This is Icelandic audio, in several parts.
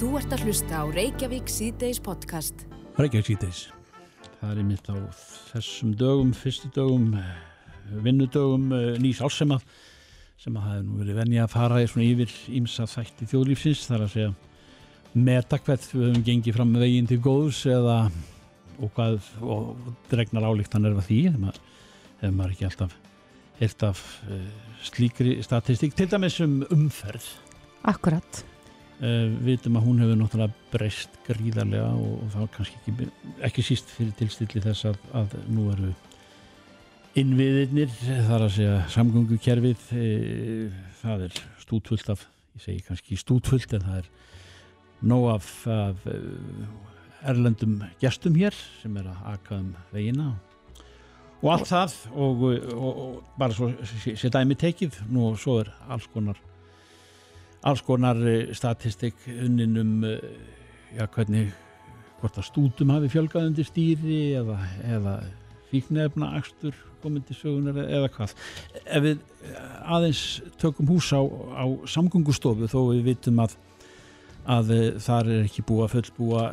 Þú ert að hlusta á Reykjavík síðdeis podcast. Reykjavík síðdeis. Það er mitt á þessum dögum, fyrstu dögum, vinnudögum nýs álsema sem að það hefur nú verið venja að fara í svona yfir ímsa þætti þjóðlífsins þar að segja meta hvert við höfum gengið fram með veginn til góðs eða og hvað og dregnar álíktan er það því hefur maður ekki alltaf hirt af uh, slíkri statistík til dæmis um umferð Akkurat við veitum að hún hefur náttúrulega breyst gríðarlega og, og það var kannski ekki, ekki síst fyrir tilstilli þess að, að nú eru innviðirnir þar að segja samgöngukerfið e, það er stútvöld af ég segi kannski stútvöld en það er nóg af, af erlendum gestum hér sem er að aka um veginna og allt það og, og, og bara svo setja dæmi tekið nú og svo er alls konar alls konar eh, statistik unnin um eh, já, hvernig hvort að stútum hafi fjölgað undir stýri eða, eða fíknefna axtur komandi sögunar eða hvað. Ef við eh, aðeins tökum hús á, á samgöngustofu þó við vitum að, að þar er ekki búið að fullbúa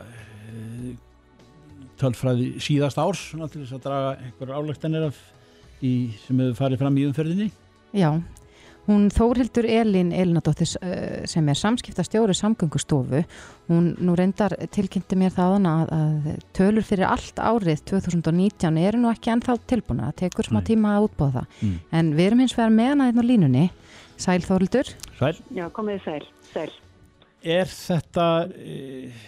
tölfræði síðast árs til þess að draga einhverjar álægtanir sem hefur farið fram í umferðinni. Já, Hún Þórildur Elin Elinadóttir eh, sem er samskiptastjóri samgöngustofu, hún nú reyndar tilkynnti mér þaðan að, að tölur fyrir allt árið 2019 eru nú ekki ennþá tilbúna, það tekur smá tíma að útbóða það. Mm. En við erum hins vegar með hana einn á línunni. Sæl Þórildur. Sæl. Já, komið sæl. Sæl. Er þetta, eh,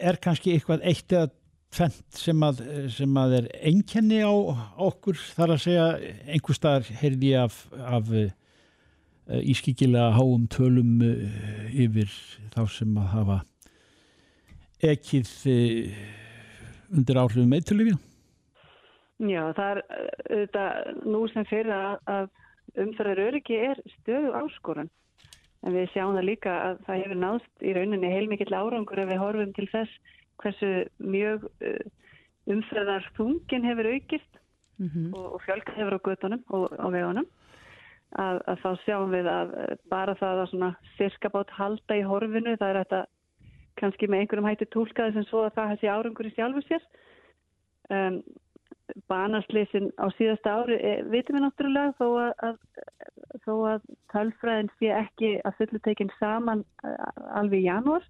er kannski eitthvað eitt eða tvent sem að, sem að er einkenni á okkur þar að segja einhver staðar heyrði af, af ískikilega háum tölum eh, yfir þá sem að hafa ekkið eh, undir áhrifum meðtöluðja? Já, það er auðvitað nú sem fyrir að, umfærar öryggi er stöðu áskorun en við sjáum það líka að það hefur náðst í rauninni heilmikill árangur ef við horfum til þess hversu mjög umfærar þungin hefur aukist mm -hmm. og, og fjölk hefur á göttunum og á vegunum að, að þá sjáum við að eh, bara það að svona sirkabátt halda í horfinu, það er þetta kannski með einhverjum hætti tólkaði sem svo að það hefði árangur í sjálfu sér. Um, Banarslisin á síðasta ári e, vitum við náttúrulega þó að, að, þó að tölfræðin sé ekki að fullu tekinn saman alveg í janúar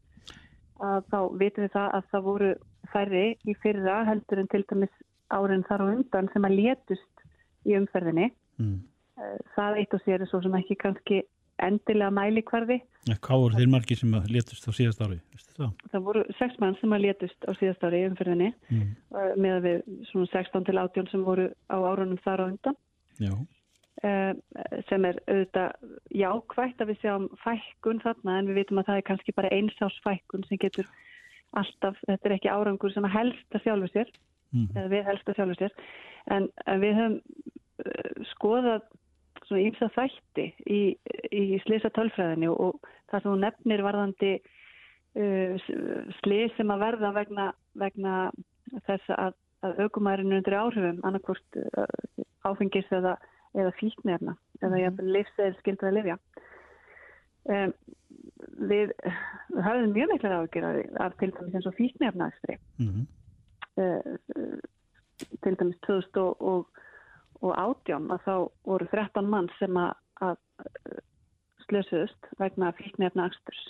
að þá vitum við það að það voru færri í fyrra heldur en til dæmis árin þar og undan sem að létust í umferðinni. Mm. Eh, það eitt og sér er svo sem ekki kannski endilega mælikvarði. Hvað voru þeir margi sem að letust á síðast ári? Það? það voru sex mann sem að letust á síðast ári umfyrðinni mm. Eh, með að við svona 16 til 18 sem voru á árunum þar á undan. Já. Uh, sem er auðvitað jákvægt að við sjáum fækkun þarna en við vitum að það er kannski bara einsás fækkun sem getur alltaf, þetta er ekki árangur sem að helst að sjálfu sér mm. eða við helst að sjálfu sér en, en við höfum skoðað svona ímsa þætti í, í slisa tölfræðinu og það sem hún nefnir varðandi uh, slið sem að verða vegna, vegna þess að, að aukumærinu undir áhrifum annarkvort uh, áfengis eða, eða fíknirna eða jafnvel livsegil skildur að lifja. Um, við, við hafum mjög miklar ágjör af til dæmis eins og fíknirnaðstri mm -hmm. uh, til dæmis 2000 og og átján að þá voru 13 mann sem að, að slösuðust vegna fíknefna axturs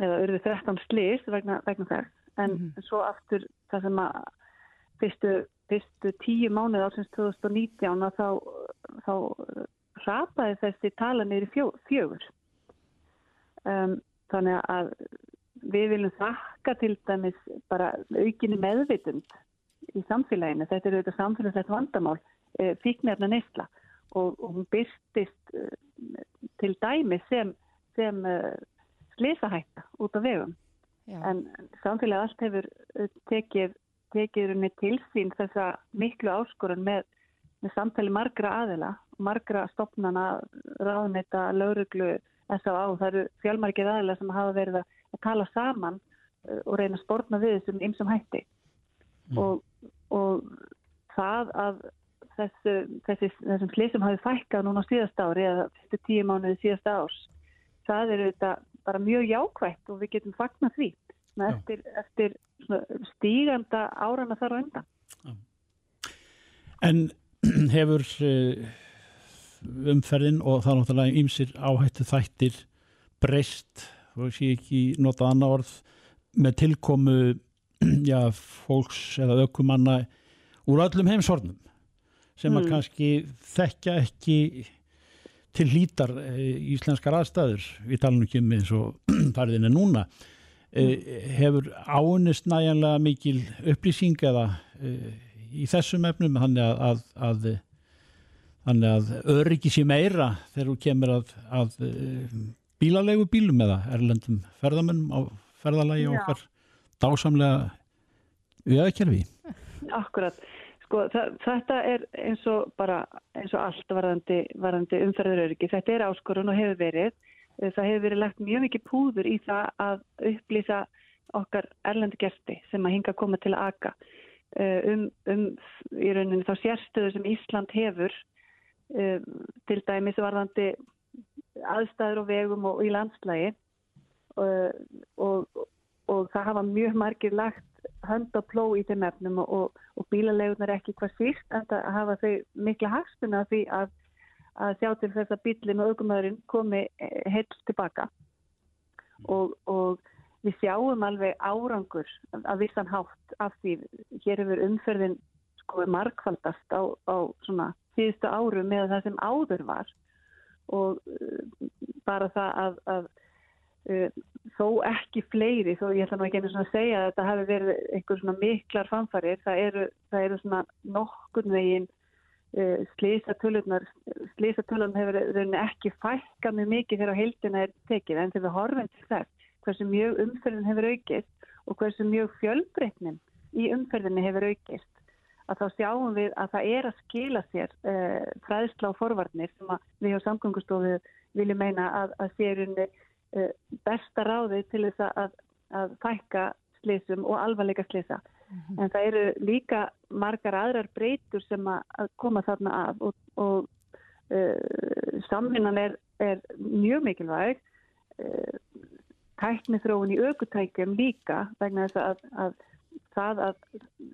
eða urði 13 slís vegna, vegna þess. En mm -hmm. svo aftur það sem að fyrstu, fyrstu tíu mánuð ásins 2019 að þá, þá rapaði þessi tala neyri fjó, fjögur. Um, þannig að við viljum þakka til dæmis bara aukinni meðvitund í samfélaginu, þetta er auðvitað samfélagslegt vandamál. Eh, fíknefna neysla og, og hún byrstist uh, til dæmi sem, sem uh, slísahætta út af vegum. Já. En samfélagi allt hefur tekið, tekið með tilsýn þessa miklu áskorun með, með samtali margra aðila, margra stopnana, ráðnetta, lauruglu, S.A.A. Það eru fjálmargir aðila sem hafa verið að tala saman og reyna að spórna við þessum ymsum hætti. Mm. Og, og það að þessu, þessi, þessum slísum hafi fækkað núna síðast ári eða fyrstu tíu mánuði síðast árs það eru þetta bara mjög jákvægt og við getum fagnar því eftir, eftir stíganda árana þar á undan. Já. En hefur uh, umferðin og það er náttúrulega ymsir áhættu þættir breyst, þú sé ekki notað annar orð, með tilkomu já, fólks eða ökumanna úr öllum heimsornum sem að mm. kannski þekkja ekki til hlítar e, íslenskar aðstæður. Við talum ekki um eins og fariðin er núna. E, hefur áunist næjanlega mikil upplýsing eða e, í þessum efnum þannig að, að, að þannig að öryggi sé meira þegar þú kemur að, að bílalegu bílum eða erlendum ferðamennum á ferðalagi okkar dásamlega viðakerfi Akkurat Sko þetta er eins og bara eins og allt varðandi, varðandi umferðaröryggi. Þetta er áskorun og hefur verið. Það hefur verið lagt mjög mikið púður í það að upplýsa okkar erlendi gæsti sem að hinga að koma til að aka eh, um, um í rauninni þá sérstöðu sem Ísland hefur um, til dæmis varðandi aðstæður og vegum og í landslægi og, og, og það hafa mjög margir lagt hönd á pló í þeim efnum og, og bílalegunar ekki hvað síst en það hafa þau mikla hagstuna því að, að sjá til þess að bílinn og aukumöðurinn komi eh, heilt tilbaka. Og, og við sjáum alveg árangur af vissan hátt af því hér hefur umferðin sko markvaldast á, á svona síðustu áru með það sem áður var. Og uh, bara það að, að þó ekki fleiri, þó ég ætla nú ekki einu svona að segja að þetta hafi verið einhver svona miklar fanfarir, það eru, það eru svona nokkurn veginn uh, slísatölunar, slísatölunar hefur ekki fækka mjög mikið þegar heildina er tekið, en þegar við horfum til þess hversu mjög umferðin hefur aukist og hversu mjög fjölbreytnin í umferðinni hefur aukist, að þá sjáum við að það er að skila sér uh, fræðsla og forvarnir sem við hjá samgöngustofu viljum meina að, að sérunni Eh, besta ráði til þess að, að fækka slísum og alvarleika slísa. Mm -hmm. En það eru líka margar aðrar breytur sem að koma þarna af og, og uh, samvinnan er, er mjög mikilvæg. Uh, tæknithróun í aukutækjum líka vegna þess að, að það að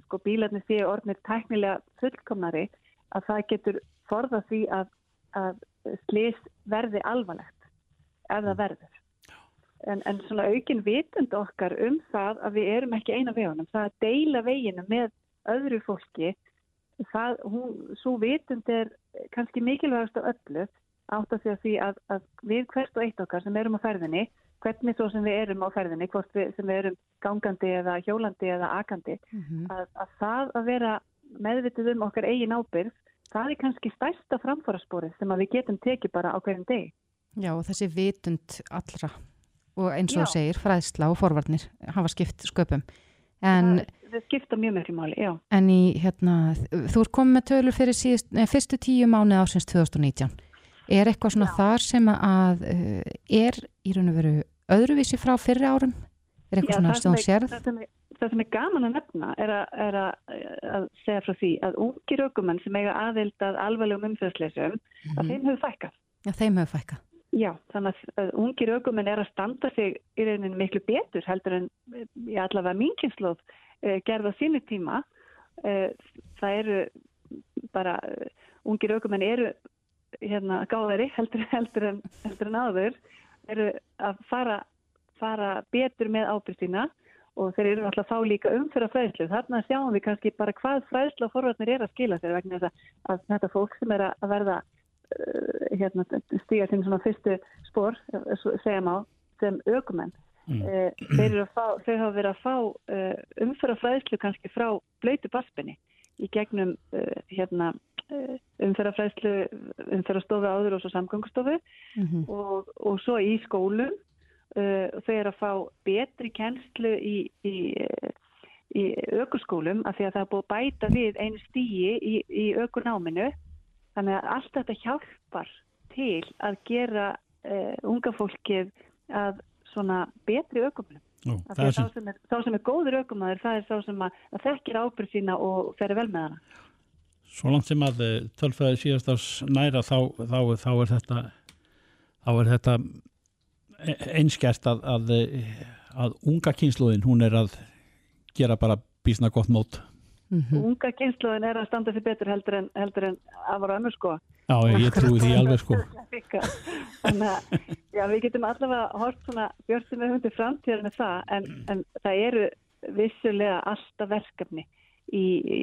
sko, bílarnir séu orðnir tæknilega fullkomnari að það getur forða því að, að slís verði alvarlegt ef það verður en, en svona aukin vitund okkar um það að við erum ekki eina vegunum, það að deila veginu með öðru fólki, það, hún, svo vitund er kannski mikilvægast á öllu átt að því að, því að, að við hvert og eitt okkar sem erum á ferðinni, hvernig svo sem við erum á ferðinni, hvort við, sem við erum gangandi eða hjólandi eða akandi, mm -hmm. að, að það að vera meðvitið um okkar eigin ábyrg, það er kannski stærsta framfórasporið sem við getum tekið bara á hverjum degi. Já, og þessi vitund allra og eins og þú segir, fræðsla og forvarnir hafa skipt sköpum. En, það skipta mjög mjög máli, já. en í, hérna, þú er komið með tölur fyrir síðust, nei, fyrstu tíu mánu ásins 2019 er eitthvað svona já. þar sem að uh, er í raun og veru öðruvísi frá fyrri árum? Er eitthvað já, svona stjón sérð? það sem, það sem er gaman að nefna er að, er að, að segja frá því að ungir aukumenn sem eiga aðild að alvarlegum umfjöðsleisum mm -hmm. að þeim hefur fækkað. Já, þeim hefur fækkað Já, þannig að ungir aukumenn er að standa sig í rauninni miklu betur heldur en í allavega mín kynnslóð eh, gerða sínu tíma. Eh, það eru bara, eh, ungir aukumenn eru hérna gáðari heldur, heldur, en, heldur en áður, eru að fara, fara betur með ábyrgstína og þeir eru alltaf fá líka umfyrra fræðslu. Þarna sjáum við kannski bara hvað fræðslu og forvarnir er að skila sér vegna þess að, þetta fólk sem er að verða Eh, hérna, stíga til svona fyrstu spór, segja má, sem aukumenn. Mm. Eh, þeir, þeir hafa verið að fá umfæra fræðslu kannski frá blöytu baspinni í gegnum hérna, umfæra fræðslu, umfæra stofu áður og svo samgangustofu mm -hmm. og, og svo í skólum þeir eru að fá betri kennslu í, í, í aukurskólum af því að það er búið að bæta við einu stígi í, í aukurnáminu Þannig að allt þetta hjálpar til að gera uh, unga fólkið að svona betri aukumlum. Þá sem, sem er góður aukumæður, það er þá sem að, að þekkir ábyrð sína og ferir vel með hana. Svo langt sem að eh, tölfræði síðast ás næra þá, þá, þá er þetta þá er þetta einskert að, að, að unga kynsluðin hún er að gera bara bísna gott mót mm -hmm. unga kynsluðin er að standa því betur heldur en, heldur en að vara önnur sko Já, ég trúi því alveg sko Þannig að já, við getum allavega hort svona björnstum við hundi framtíðar með það en, en það eru vissulega alltaf verkefni í, í,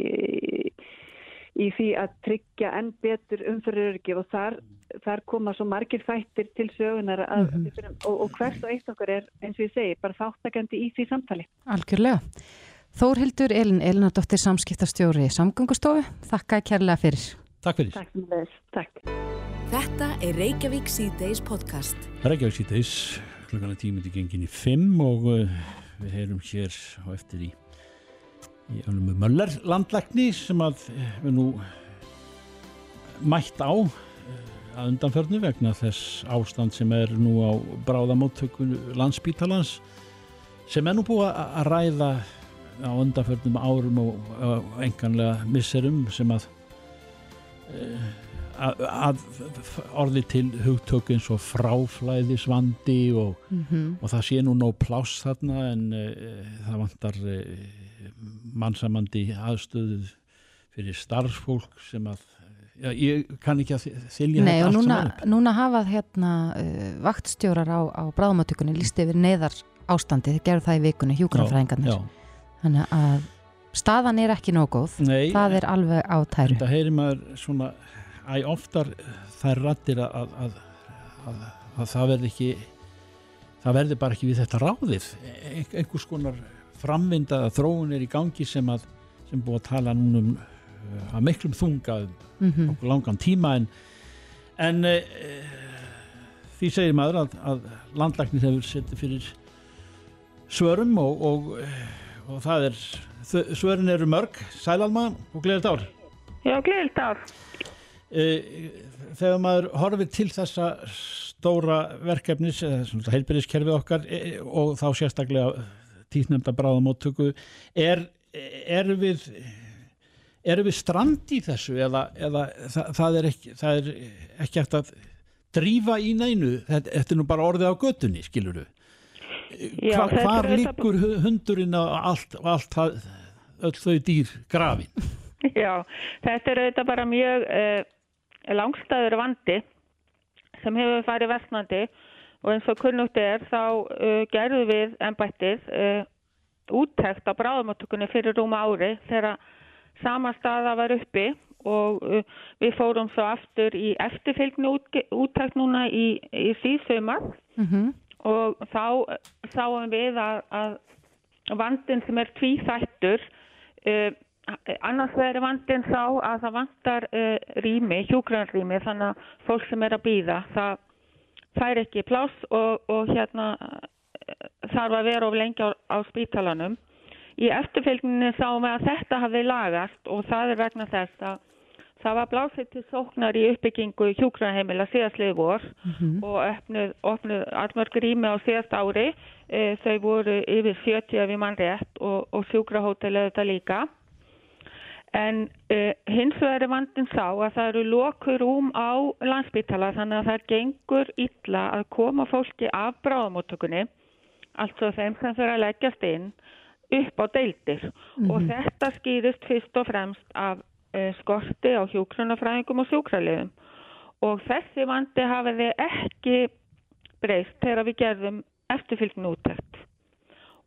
í því að tryggja enn betur umfyriröryggi og þar, þar koma svo margir þættir til sögunar að, mm -hmm. og, og hvert og eitt okkar er eins og ég segi bara þáttakandi í því samtali Algjörlega. Þórhildur Elin Elinadóttir samskiptastjóri Samgöngustofu, þakka kærlega fyrir. Takk fyrir. Takk fyrir takk. Þetta er Reykjavík C-Days podcast. Reykjavík C-Days klukkana tímiti gengin í 5 og uh, við heyrum hér á eftir í í önum Möller landlækni sem að eh, við nú mætt á eh, að undanförnu vegna þess ástand sem er nú á bráðamóttökun landsbítalans sem er nú búið að ræða á undanförnum árum og enganlega misserum sem að eh, að, að orði til hugtökins og fráflæðisvandi og, mm -hmm. og það sé nú nóg pláss þarna en uh, það vantar uh, mannsamandi aðstöðu fyrir starfsfólk sem að já, ég kann ekki að þylja þetta allt núna, saman upp. Núna hafað hérna uh, vaktstjórar á, á bráðmátökunni lísti yfir neðar ástandi, þeir gerðu það í vikunni hjúgrafræðingarnir þannig að staðan er ekki nóg góð. Nei, það er alveg á tæru. Það heyrir maður svona æg oftar þær rattir að, að, að, að það verði ekki það verði bara ekki við þetta ráðið. E einhvers konar framvinda að þróun er í gangi sem að sem búið að tala núnum uh, að miklum þunga mm -hmm. langan tíma en, en uh, því segir maður að, að landlæknir hefur settið fyrir svörum og, og, og það er svörin eru mörg. Sælalma og gleðilt ár. Já, gleðilt ár. Uh, Þegar maður horfið til þessa stóra verkefnis heilbyrðiskerfið okkar e, og þá sérstaklega tíðnefnda bráðamóttöku er, er við er við strand í þessu? Eða, eða það, það er ekki það er ekki eftir að drífa í nænu, þetta, þetta er nú bara orðið á göttunni, skilur þú Hva, hvar líkur hundurinn og allt, allt öll þau dýr grafin Já, þetta er auðvitað bara mjög eh, langstæður vandi sem hefur farið vestnandi og eins og kunnugt er þá uh, gerðum við ennbættið uh, úttækt á bráðumáttökunni fyrir rúma ári þegar sama staða var uppi og uh, við fórum svo aftur í eftirfylgni úttækt núna í, í síðsumar mm -hmm. Og þá sáum við að, að vandin sem er tvíþættur uh, annars verður vandin sá að það vantar uh, rými, hjúgrannrými þannig að fólk sem er að býða það fær ekki pláss og, og hérna þarf að vera of lengi á, á spítalanum. Í eftirfylgninni sáum við að þetta hafi lagast og það er vegna þess að það var blásið til sóknar í uppbyggingu hjúkranheimila síðastlið vor mm -hmm. og opnuð, opnuð allmörg rými á síðast ári. E, þau voru yfir 70 ef við mann rétt og, og sjúkrahótel auðvitað líka. En uh, hins vegar er vandin sá að það eru lokur um á landsbytala þannig að það gengur illa að koma fólki af bráðamóttökunni, altså þeim sem þurfa að leggjast inn, upp á deildir. Mm -hmm. Og þetta skýrist fyrst og fremst af skorti á hjókrunafræðingum og sjúkraliðum. Og þessi vandi hafiði ekki breyst þegar við gerðum eftirfylgn útækt.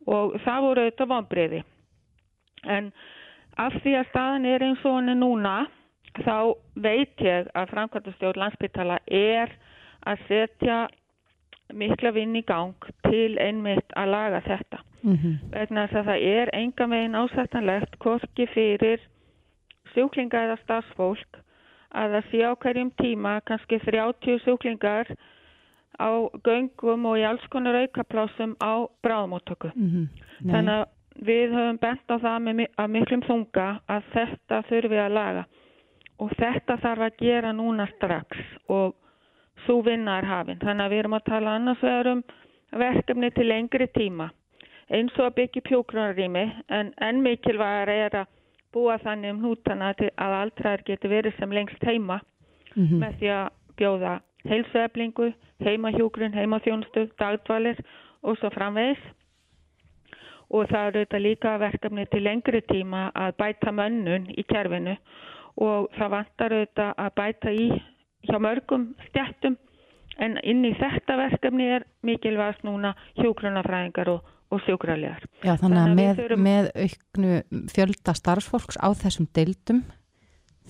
Og það voru auðvitað vonbreyði. En af því að staðan er eins og hann er núna þá veit ég að framkvæmdastjórn landsbytala er að setja mikla vinn í gang til einmitt að laga þetta mm -hmm. vegna þess að það er enga megin ásættanlegt korki fyrir sjúklinga eða stafsfólk að það sé á hverjum tíma kannski 30 sjúklingar á göngum og í alls konar aukaplásum á bráðmóttöku mm -hmm. þannig að við höfum bent á það með, að miklum þunga að þetta þurfi að laga og þetta þarf að gera núna strax og svo vinna er hafinn. Þannig að við erum að tala annars vegar um verkefni til lengri tíma eins og að byggja pjókrunarými en enn mikilvægar er að búa þannig um nútana að aldraðar getur verið sem lengst heima mm -hmm. með því að bjóða heilsueflingu, heimahjógrun, heimaþjónustu, dagdvalir og svo framvegis. Og það eru þetta líka verkefni til lengri tíma að bæta mönnun í kerfinu og það vantar auðvitað að bæta í hjá mörgum stjættum en inn í þetta verkefni er mikilvægast núna hjógrunafræðingar og, og sjúkralegar. Já þannig að með, þurfum... með auknu fjölda starfsfólks á þessum deildum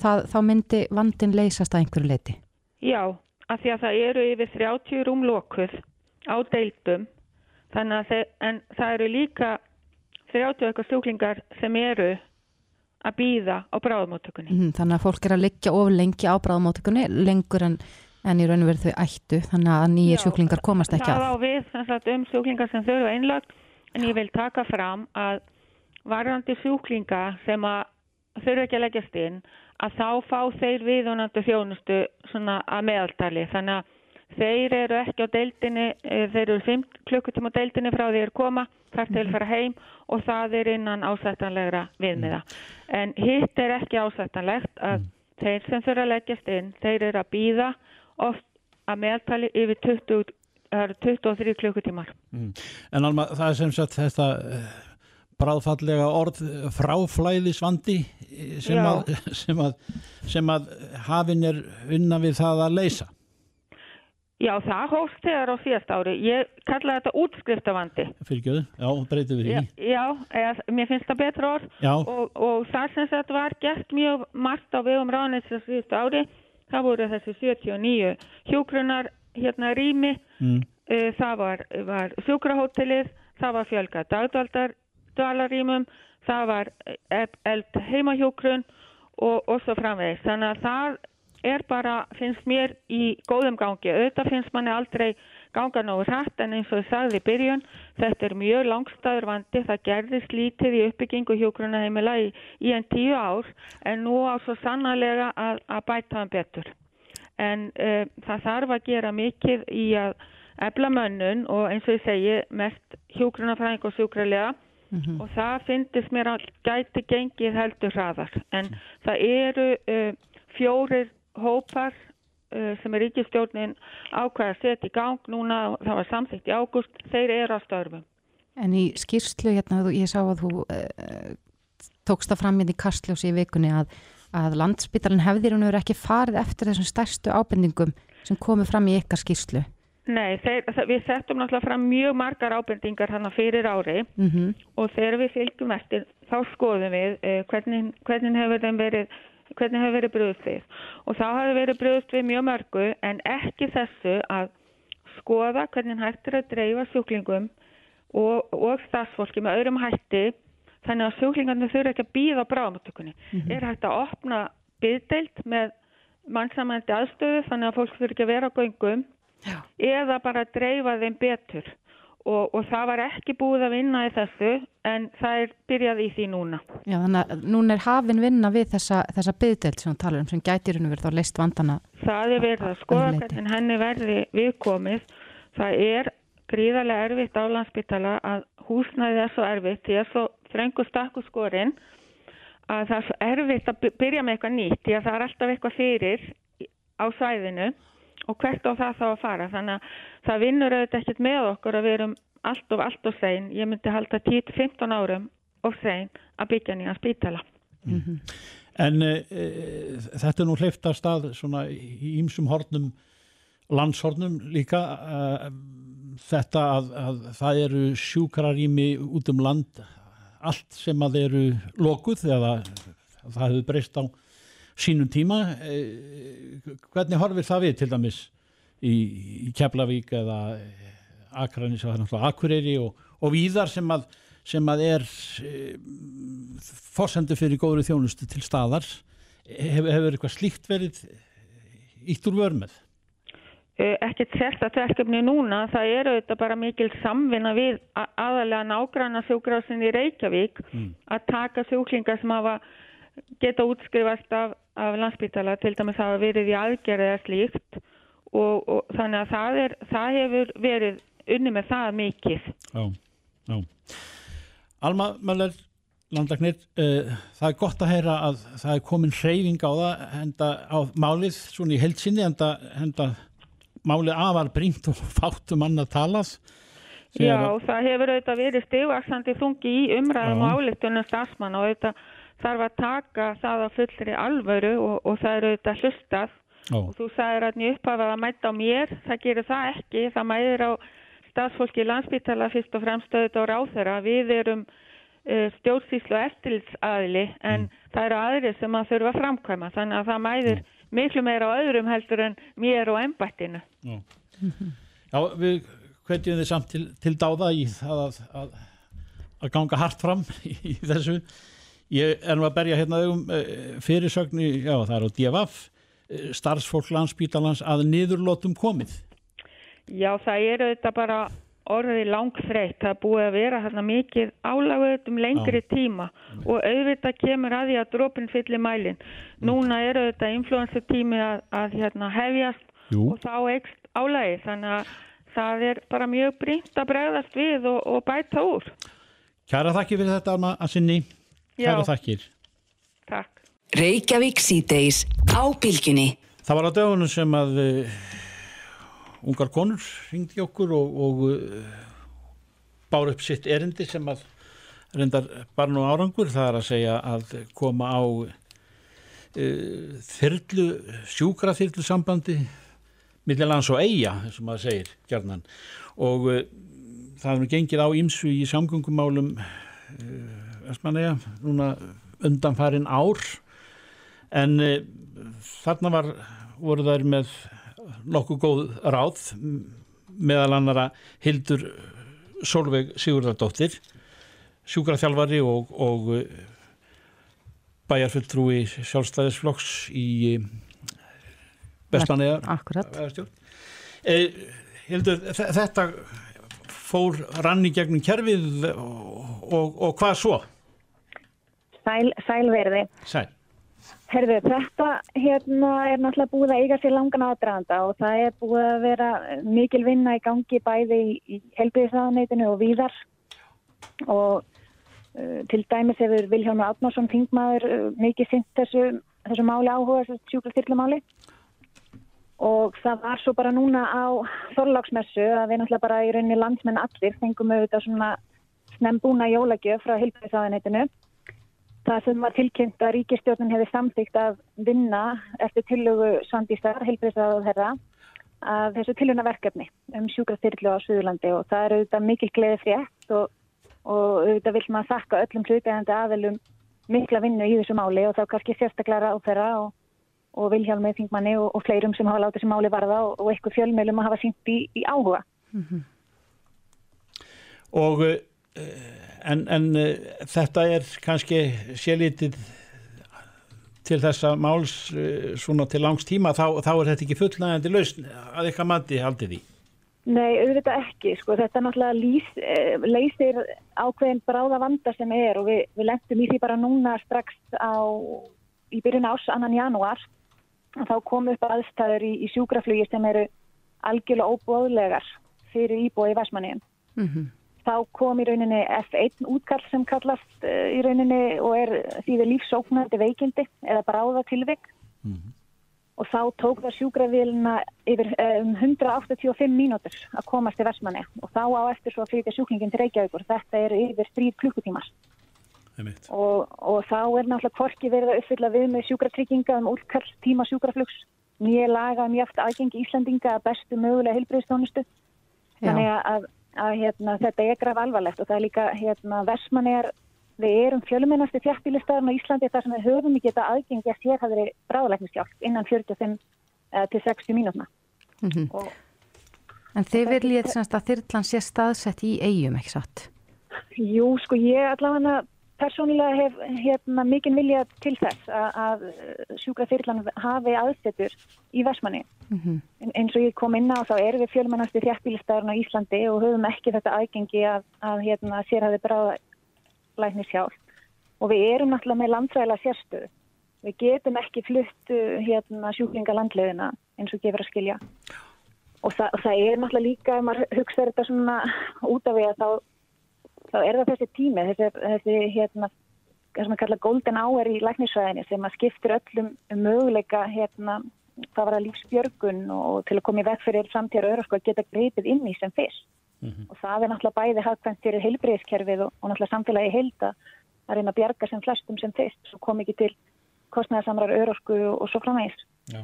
það, þá myndi vandin leysast að einhverju leiti? Já, af því að það eru yfir 30 rúmlokuð á deildum þannig að þeir, en það eru líka 30 eitthvað sjúklingar sem eru að býða á bráðumóttökunni. Mm, þannig að fólk er að liggja of lengi á bráðumóttökunni, lengur en, en í raun og verið þau ættu, þannig að nýja sjúklingar komast ekki að. Það á við um sjúklingar sem þau eru einlagt, en ég vil taka fram að varðandi sjúklinga sem að þurfu ekki að leggjast inn, að þá fá þeir viðunandi þjónustu svona að meðaltali. Þannig að þeir eru ekki á deildinni, eh, þeir eru 5 klukkutíma á deildinni frá því að koma, þar til að fara heim og það er innan ásættanlegra viðmiða. En hitt er ekki ásættanlegt að mm. þeir sem þurfa að leggjast inn, þeir eru að býða oft að meðtali yfir 20, 23 klukkutímar. Mm. En Alma, það er sem sagt þetta eh, bráðfallega orð fráflæðisvandi eh, sem að, sem, að, sem að hafinn er unna við það að leysa. Já, það hófst þegar á síðast ári. Ég kalla þetta útskriftavandi. Fylgjöðu, já, breytið við því. Já, já eða, mér finnst það betra orð og, og það sem þetta var gert mjög margt á vegum ráðnins á síðast ári. Það voru þessi 79 hjókrunar hérna rými, mm. uh, það var, var sjúkrahótelið, það var fjölga dagdvaldarrýmum, það var eld heimahjókrun og, og svo framvegis. Þannig að það er bara, finnst mér í góðum gangi. Auðvitað finnst manni aldrei ganga nógu hrætt en eins og ég sagði í byrjun, þetta er mjög langstæður vandi, það gerðist lítið í uppbyggingu hjókrunaheimila í, í enn tíu ár en nú á svo sannarlega að, að bæta hann betur. En uh, það þarf að gera mikið í að ebla mönnun og eins og ég segi mest hjókrunafræðing og sjúkralega mm -hmm. og það finnst mér að gæti gengið heldur hraðar en það eru uh, fjórir hópar uh, sem er ríkistjórnin ákvæða að setja í gang núna, það var samþygt í águst, þeir eru á störfum. En í skýrslu, hérna, ég sá að þú tókst það fram hérna í kastljósi í vikunni að, að landsbytarinn hefðir hún ekki farið eftir þessum stærstu ábendingum sem komið fram í ykkar skýrslu. Nei, þeir, við settum náttúrulega fram mjög margar ábendingar hann fyrir ári mm -hmm. og þegar við fylgjum eftir þá skoðum við eh, hvernig, hvernig hefur þeim verið hvernig hefur verið bröðust við og þá hefur verið bröðust við mjög mörgu en ekki þessu að skoða hvernig hægt er að dreifa sjúklingum og, og stafsfólki með öðrum hætti þannig að sjúklingarnir þurfa ekki að býða á bráðmáttökunni. Mm -hmm. Er hægt að opna byggdeilt með mannsamændi aðstöðu þannig að fólk þurfa ekki að vera á göngum Já. eða bara að dreifa þeim betur og, og það var ekki búið að vinna í þessu en það er byrjað í því núna. Já þannig að núna er hafinn vinna við þessa, þessa byggdelt sem talar um sem gætir hún verið þá leist vandana. Það er verið að skoða hvernig henni verði viðkomið. Það er gríðarlega erfitt á landsbytala að húsnaðið er svo erfitt því að svo þrengur stakku skorinn að það er erfitt að byrja með eitthvað nýtt því að það er alltaf eitthvað fyrir á sæðinu og hvert á það þá að fara. Þannig að það vinnur auðvitað ekkert með okkur að við erum allt of allt of sæn ég myndi halda 10-15 árum of sæn að byggja nýja spítala. Mm -hmm. En e, þetta er nú hleyft að stað svona í ýmsum hornum landshornum líka e, þetta að, að það eru sjúkrarými út um land allt sem að eru lokuð eða það hefur breyst á sínum tíma eh, hvernig horfir það við til dæmis í, í Keflavík eða Akranis og Akureyri og, og víðar sem að, sem að er e, fórsendu fyrir góðri þjónustu til staðar hefur hef eitthvað slíkt verið ítt úr vörmið? Ekkert sérstatt verkefni núna, það eru þetta bara mikil samvinna við aðalega nágranna sjúkrásin í Reykjavík mm. að taka sjúklingar sem hafa geta útskrifast af, af landsbytala til dæmis hafa verið í aðgerð eða slíkt og, og þannig að það, er, það hefur verið unni með það mikið. Já, já. Alma Möller, landlagnir, uh, það er gott að heyra að það er komin hreyfing á það henda á málið svona í heilsinni henda, henda máli afar brínt og fátum mann að talað. Já, að... það hefur auðvitað verið stigvaksandi þungi í umræðum og álíktunum stafsmann og auðvitað þarf að taka það að fullri alvöru og, og það eru auðvitað hlustað. Og þú sagðir að upphafað að mæta á mér, það gerir það ekki, það mæðir á stafsfólki landsbytala fyrst og fremst auðvitað á ráþöra, við erum uh, stjórnsýslu og eftirlitsaðili en mm. það eru aðrið sem að þurfa að framkvæma. Þannig að það mæðir mm. Miklu meira á öðrum heldur en mér og ennbættinu. Já, við hvetjum þið samt til, til dáða í það að, að, að ganga hart fram í, þessu. Ég er nú að berja hérna um fyrirsögnu, já það er á DFF eh, starfsfólk landsbítalans að niðurlótum komið. Já það er auðvitað bara orðið langþreytt, það er búið að vera hérna mikið álaguð um lengri já. tíma og auðvitað kemur að því að drópin fyllir mælin núna er auðvitað influensu tími að, að hérna, hefjast Jú. og þá ekst álagið þannig að það er bara mjög brínt að bregðast við og, og bæta úr. Kæra þakki fyrir þetta að sinni. Kæra Já. þakkir. Takk. Reykjavík síðdeis á bylginni. Það var á dögunum sem að uh, ungar konur ringdi okkur og, og uh, bár upp sitt erindi sem að reyndar barn og árangur. Það er að segja að koma á uh, þyrlu, sjúkra þyrlu sambandi millilands og eiga, eins og maður segir gerðnan og uh, það er gengið á ímsu í samgöngumálum uh, núna undanfarin ár en þarna var voru þær með nokkuð góð ráð meðal annara Hildur Solveig Sigurðardóttir sjúkraþjálfari og, og bæjarfulltrúi sjálfstæðisflokks í Vestmanniða eh, þetta fór rann í gegnum kerfið og, og, og hvað svo? Sæl, sælverði Sæl Herðu, þetta hérna er náttúrulega búið að eiga sér langan aðdraðanda og það er búið að vera mikil vinna í gangi bæði í, helbiðisraðaneytinu og víðar. Og uh, til dæmis hefur Viljónu Átnársson þingmaður uh, mikið synt þessu, þessu máli áhuga, þessu sjúklarstyrlumáli og það var svo bara núna á þorláksmessu að við náttúrulega bara í rauninni landsmenn allir fengum auðvitað svona snembúna jólagjöf frá hilbæðisáðanætinu það sem var tilkynnt að ríkistjórnun hefði samþýgt að vinna eftir tillögu Sandísar, hilbæðisáðu þeirra að þessu tilhuna verkefni um sjúkrastyrlu á Suðurlandi og það er auðvitað mikil gleði frétt og, og auðvitað vil maður þakka öllum hlutægandi aðelum mikla vinnu í þessu máli og þá kannski sérstaklega á þeirra og og Vilhjálmið Þingmanni og, og fleirum sem hafa látið sem máli varða og, eitthvað fjölmjölum að hafa sínt í, í áhuga. Mm -hmm. Og eh, en, en eh, þetta er kannski sélítið til þessa máls eh, svona til langs tíma, þá, þá er þetta ekki fullnægandi lausn að eitthvað mati haldið í? Nei, auðvitað ekki, sko, þetta náttúrulega lýs, leysir ákveðin bráða vanda sem er og við, við lendum í því bara núna strax á, í byrjun ás annan janúar þá komu upp aðstæður í, í sjúkraflugi sem eru algjörlega óbóðlegar fyrir íbúi í Væsmanniðin. Mm -hmm. Þá kom í rauninni F1 útkall sem kallast uh, í rauninni og er þýðir lífsóknandi veikindi eða bráða tilvik mm -hmm. og þá tók það sjúkrafélina yfir um 185 mínútur að komast til Væsmanni og þá á eftir svo að flytja sjúklingin til Reykjavíkur. Þetta eru yfir 3 klukkutímar. Og, og þá er náttúrulega kvorki verið að uppfylla við með sjúkratrygginga um útkall tíma sjúkraflugs nýja laga um jáft aðgengi Íslandinga að bestu mögulega heilbreyðstónustu þannig að, að, hérna, þetta er graf alvarlegt og það er líka hérna, versman er, við erum fjölumennasti þjættílistarinn á Íslandi þar sem við höfum ekki þetta aðgengi að sér hafði bráðleiknishjálp innan 45 uh, til 60 mínútna mm -hmm. og, En þið viljið að þyrrlan sé staðsett í eigum, ekki satt? Jú, sko ég allavega Personlega hef hérna, mikinn vilja til þess að, að sjúkrafyrlan hafi aðsetur í Vestmanni. Mm -hmm. en, eins og ég kom inn á þá erum við fjölmennasti þjættbílistæðurinn á Íslandi og höfum ekki þetta aðgengi að, að hérna, sérhafi bráðlæknis hjálp. Og við erum náttúrulega með landfræðilega sérstöðu. Við getum ekki flutt hérna, sjúklinga landleðina eins og gefur að skilja. Og það, og það er náttúrulega líka, ef maður hugsaður þetta svona út af því að þá þá er það þessi tími, þessi, þessi hérna, sem að kalla golden hour í læknisvæðinni sem að skiptir öllum möguleika hérna, það var að lífsbjörgun og til að koma í veg fyrir framtíðar örarsko að geta greipið inn í sem fyrst. Mm -hmm. og það er náttúrulega bæði hafkvæmt fyrir heilbriðiskerfið og, og náttúrulega samfélagi heilda að reyna að bjarga sem flestum sem fyrst svo kom ekki til kostnæðarsamrar örarsko og, og svo framvegis. Já.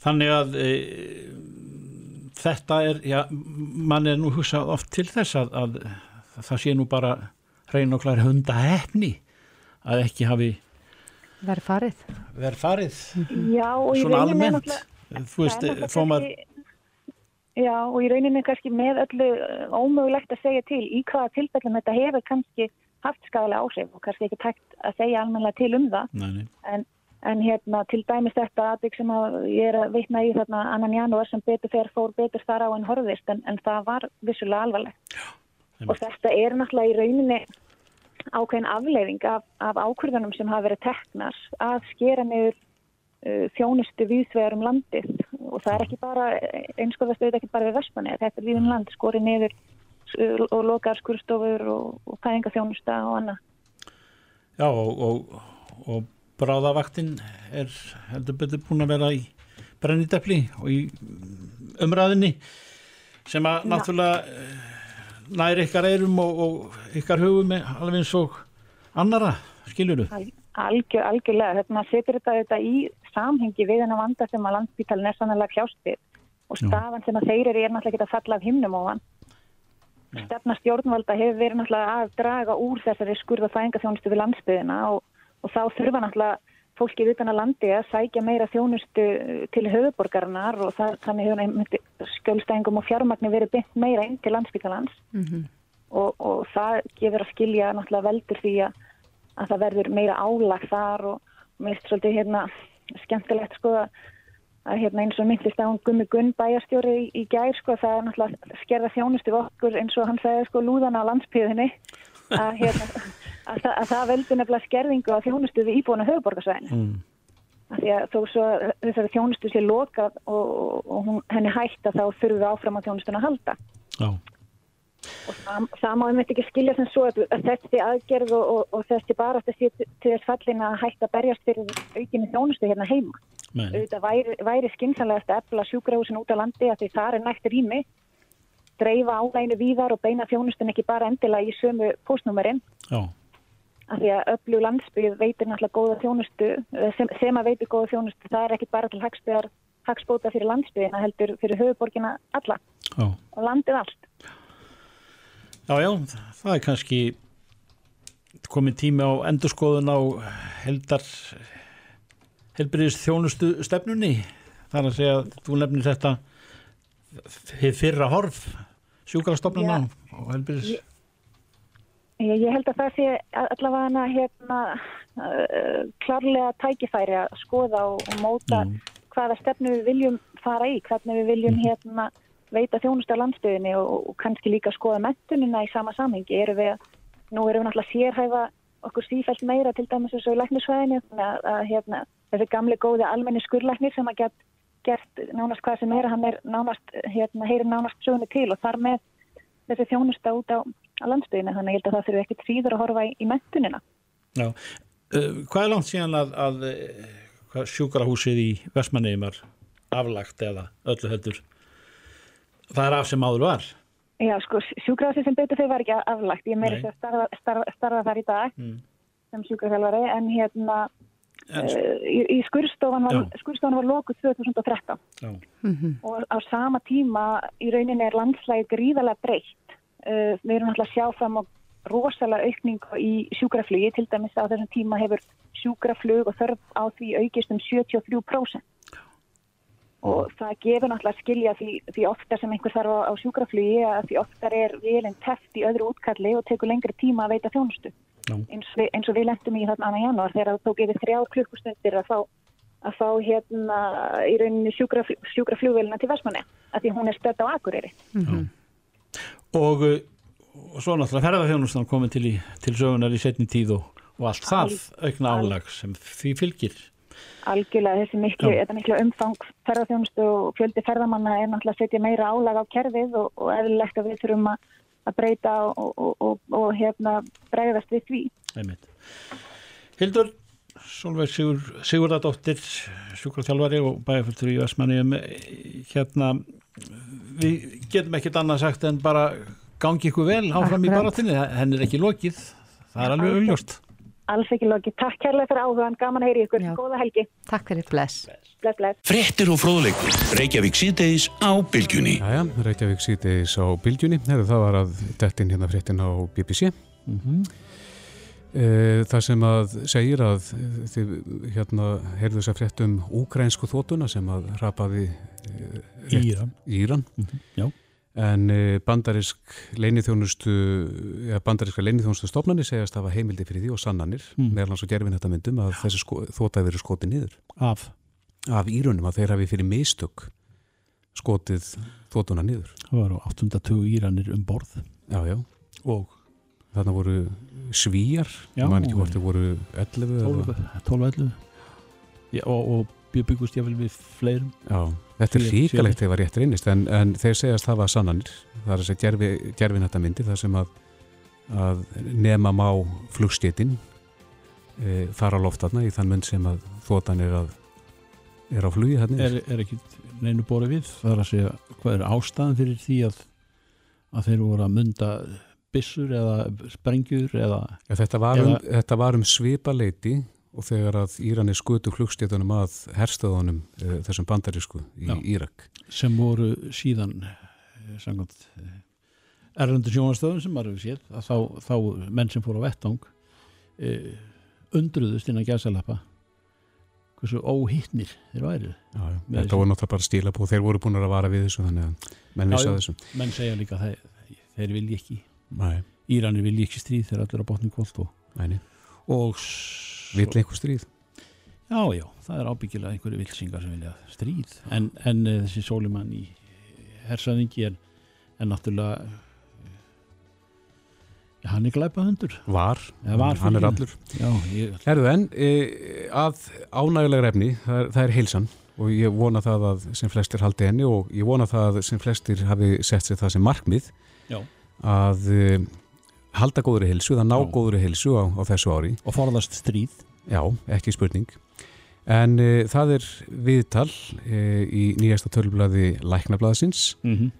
Þannig að e, þetta er, já, mann er nú hugsað oft til þess að, að, að það sé nú bara hrein og klar hunda hefni að ekki hafi verið farið. Verið farið. Já, og í rauninni náttúrulega, þú veist, þó maður... Já, og í rauninni kannski með öllu eh, ómögulegt að segja til í hvaða tilfellum þetta hefur kannski haft skadalega áhrif og kannski ekki tækt að segja almenna til um það. Nei, nei. En En hérna til dæmis þetta aðbygg sem að ég er að veitna í þarna annan janúar sem betur fer fór betur þar á en horfist en, en það var vissulega alvarlegt. Já, og þetta er náttúrulega í rauninni ákveðin afleiðing af, af ákvörðunum sem hafa verið teknar að skera niður uh, þjónustu viðsvegar um landið og það er ekki bara, einskóðast auðvitað ekki bara við Vespanið, þetta er við um land skori niður uh, og lokaðar skurstofur og, fæðinga þjónusta og annað. Já og, og, og bráðavaktinn er heldur betur búin að vera í brennitepli og í umræðinni sem að ja. náttúrulega eh, næri ykkar eirum og, og ykkar hugum alveg eins og annara, skiljuru? Algjör, algjörlega, þetta setur þetta, þetta í samhengi við hennar vanda sem að landsbítalinn er sannlega kljástið og stafan sem að þeir eru er náttúrulega ekki að falla af himnum hann. Stefna stjórnvalda hefur verið náttúrulega að draga úr þessari skurða fæðingaþjónustu við landsbyðina og og þá þurfa náttúrulega fólkið utan að landi að sækja meira þjónustu til höfuborgarnar og það, þannig hefur skjólstæðingum og fjármagnir verið byggt meira inn til landsbyggjalans mm -hmm. og, og það gefur að skilja náttúrulega veldur því að, að það verður meira álag þar og mest svolítið hérna skemmtilegt sko að hérna eins og myndist að hún gummi gunn bæjarstjóri í, í gær sko það er náttúrulega skerða þjónustu okkur eins og hann segði sko lúðana á landsbyðinni að hérna að, að það veldur nefnilega skerðingu á þjónustu við íbúinu höfuborgarsvæðinu. Mm. Því að þó svo þessari þjónustu sé lokað og, og hún, henni hætta þá þurfum við áfram á þjónustuna að halda. Já. Og það, það má einmitt ekki skilja sem svo að þessi aðgerð og, og, og þessi bara þessi til þess fallin að hætta berjast fyrir aukinni þjónustu hérna heima. Þetta væri, væri skinsanlegast að efla sjúkrahúsin út á landi að því það er nægt rými dreifa álæginu víðar og beina þjónustun ekki bara endilega í sömu postnúmerinn. Já. Af því að öllu landsbyggð veitir náttúrulega góða þjónustu sem, sem að veitir góða þjónustu það er ekki bara til hagsbyðar hagsbóta fyrir landsbyggina heldur fyrir höfuborgina alla. Já. og landið allt. Já, já, það er kannski komið tími á endurskoðun á heldar helbriðist þjónustu stefnunni þar að segja þú nefnir þetta fyrra horf sjúkarastofnuna og helbriðist Ég held að það sé allavega hérna uh, klárlega tækifæri að skoða og, móta mm. hvaða stefnu við viljum fara í, hvernig við viljum mm. hérna veita þjónustu á landstöðinni og, og kannski líka skoða mentunina í sama samhengi. Erum við að, nú erum við náttúrulega sérhæfa okkur sífælt meira til dæmis eins og í læknisvæðinni að, að hérna þessi gamli góði almenni skurlæknir sem að get, gert nánast hvað sem er, hann er nánast, hérna, heyrir nánast sögni til og þar með þessi þjónusta út á á landsbygðinu þannig ég held að það þurfi ekkert fríður að horfa í, í mentunina. Já, uh, hvað er langt síðan að, að sjúkrahúsið í Vestmanniðum er aflagt eða öllu heldur? Það er af sem áður var? Já, sko, sjúkrahúsið sem betur þau var ekki aflagt. Ég meiri að starfa, starfa, starfa þar í dag mm. sem sjúkrahjálfari en hérna í, í skurstofan var, var lokuð 2013 já. og á sama tíma í rauninni er landslægi gríðarlega breytt. Uh, við erum alltaf að sjá fram á rosalega aukning í sjúkraflugi. Til dæmis á þessum tíma hefur sjúkraflug og þörf á því aukist um 73% og það gefur náttúrulega að skilja því, því ofta sem einhver þarf á, á sjúkraflugi að því ofta er velinn teft í öðru útkalli og tekur lengri tíma að veita þjónustu eins, eins og við lendum í þarna annan januar þegar það tók yfir þrjá klukkustundir að fá, að fá hérna í rauninni sjúkraflugvelina til Vestmanni að því hún er stödd á Akureyri. Mm -hmm og, og svo náttúrulega ferðarþjónustan komið til, í, til sögunar í setni tíð og, og allt það aukna álag sem því fylgir. Algjörlega þessi miklu, miklu umfang ferðarþjónustu og fjöldi ferðamanna er náttúrulega að setja meira álag á kerfið og, og eðlilegt að við þurfum að, að breyta og hérna bregðast við því. Einmitt. Hildur, Solveig Sigur, Sigurðardóttir sjúkratjálfari og bæjarföldur í Vestmanni hérna við getum ekkert annað sagt en bara gangi ykkur vel áfram í barátinni henn er ekki lokið, það er alveg auðljóst Alls ekki lokið, takk kærlega fyrir áhugan gaman að heyri ykkur, Já. góða helgi. Takk fyrir, bless. Bless, bless. Frettir og fróðleikur, Reykjavík síðdeis á Bilgjunni Jæja, Reykjavík síðdeis á Bilgjunni það var að dettin hérna frettin á BBC mm -hmm. Það sem að segir að þið hérna heyrðu þess að fréttum úkrænsku þótuna sem að rapaði Íran, Íran. Mm -hmm. En bandarisk leinithjónustu ja, bandariska leinithjónustu stofnani segjast að hafa heimildi fyrir því og sannanir mm. meðal hans og gerfin þetta myndum að þessi sko, þóta hefur verið skotið niður. Af, af Írunum að þeir hafi fyrir mistök skotið þótuna niður. Það var á 820 Íranir um borð. Já, já. Og? Þarna voru svíjar, mann ekki hvort þau voru 11 12-11 og, og byggust ég vel við fleirum. Já, þetta er ríkalegt þegar það var rétt reynist en, en þeir segjast það var sannanir. Það er að segja gerfi, gerfin þetta myndi það sem að, að nema má flugstjettin e, þar á loftarna í þann mynd sem að þótan er að er á flugi hérna er, er ekki neinu bórið við? Það er að segja hvað er ástæðan fyrir því að að þeir voru að mynda bissur eða sprengjur eða, ja, þetta, var um, eða, þetta var um svipaleiti og þegar að Írani skutu hlugstétunum að herstöðunum e, þessum bandarísku í já, Írak. Sem voru síðan e, samkvæmt e, erlendur sjónastöðun sem maður hefur séð að þá, þá menn sem fór á vettang e, undruðust innan gæsalappa hversu óhittnir þeir væri já, já. Þetta voru náttúrulega bara stíla på þeir voru búin að vara við þessu þannig að menn vissi að þessu. Menn segja líka að þeir, þeir vilji ekki. Nei. Íranir vilji ekki stríð þegar allir á botni kvólt og, og Vill einhver stríð? Já, já, það er ábyggilega einhverju vilsingar sem vilja stríð en, en uh, þessi sólimann í hersaðingi er, er náttúrulega Já, hann er glæpahundur. Var, ja, var hann er allur. Já, ég... Herðu en, e, að ánægulegur efni, það er, það er heilsan og ég vona það að sem flestir haldi henni og ég vona það að sem flestir hafi sett sér það sem markmið Já að halda góðri hilsu, það ná Já. góðri hilsu á, á þessu ári. Og forðast stríð. Já, ekki spurning. En uh, það er viðtal uh, í nýjasta tölublaði Læknablaðsins mm -hmm.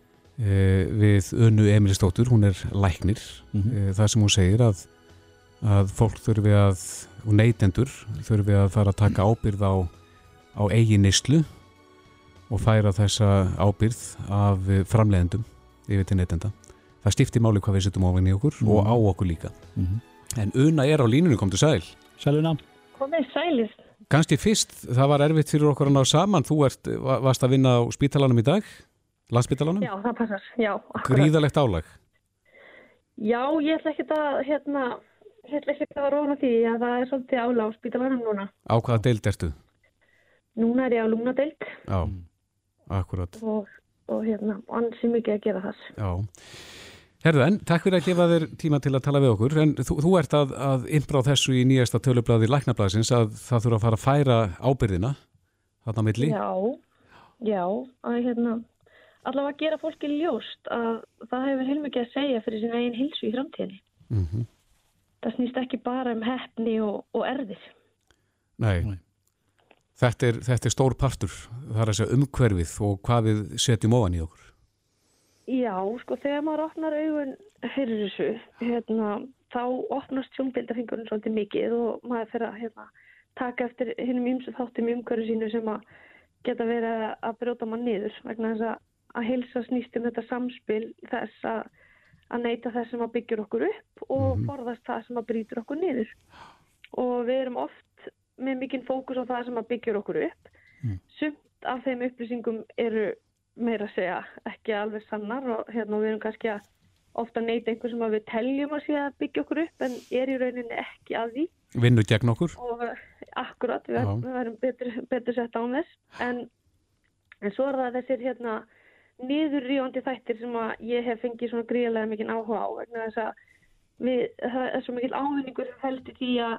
við Önnu Emilistóttur, hún er læknir. Mm -hmm. Það sem hún segir að, að fólk þurfi að, og neytendur þurfi að fara að taka ábyrð á, á eigin nýslu og færa þessa ábyrð af framleiðendum yfir til neytenda það stiftir máli hvað við setjum ofin í okkur mm. og á okkur líka. Mm -hmm. en Una er á línunum, kom til sæl Sæluna Komið sælir Ganski fyrst, það var erfitt fyrir okkur að ná saman. Þú ert, varst að vinna á spítalanum í dag? Landspítalanum? Já, það passar, já. Gríðalegt álag. Já, ég ætla ekki að hérna, ég ætla ekki að róna því að það er svolítið álag á spítalanum núna. Á hvaða deild ertu? Núna er ég á lúnadeild Já, akkurat. Og, og hérna, ansi mikið að gera þess Já Herðu en, takk fyrir að gefa þér tíma til að tala við okkur, en þú, þú ert að, að innbráð þessu í nýjasta tölublaði Læknablaðsins að það þurfa að fara að færa ábyrðina þarna milli. Já, já, að hérna, allavega gera fólki ljóst að það hefur heilmikið að segja fyrir sín eigin hilsu í framtíðinni. Mm -hmm. Það snýst ekki bara um hefni og, og erðir. Nei, Nei. Þetta, er, þetta er stór partur, það er að segja umhverfið og hvað við setjum ofan í okkur. Já, sko þegar maður opnar augun fyrir þessu, hérna, þá opnast sjónbildafingurinn svolítið mikið og maður fyrir að hérna, taka eftir hinnum ymsu þáttum í umhverju sínu sem að geta verið að brjóta mann niður vegna þess að, að heilsa snýst um þetta samspil þess að, að neyta þess sem að byggjur okkur upp og -hmm. forðast það sem að brýtur okkur niður. Og við erum oft með mikinn fókus á það sem að byggjur okkur upp. Mm. Sumt af þeim upplýsingum eru meira að segja ekki alveg sannar og hérna við erum kannski að ofta neyta einhver sem við teljum að sé að byggja okkur upp en er í rauninni ekki að því. Vinnu gegn okkur? Og akkurat, við, við verðum betur, betur sett á þess en, en svo er það þessir hérna niðurríðandi þættir sem að ég hef fengið svona gríðlega mikið áhuga á vegna þess að við, það er svo mikil ávinningur heldur því að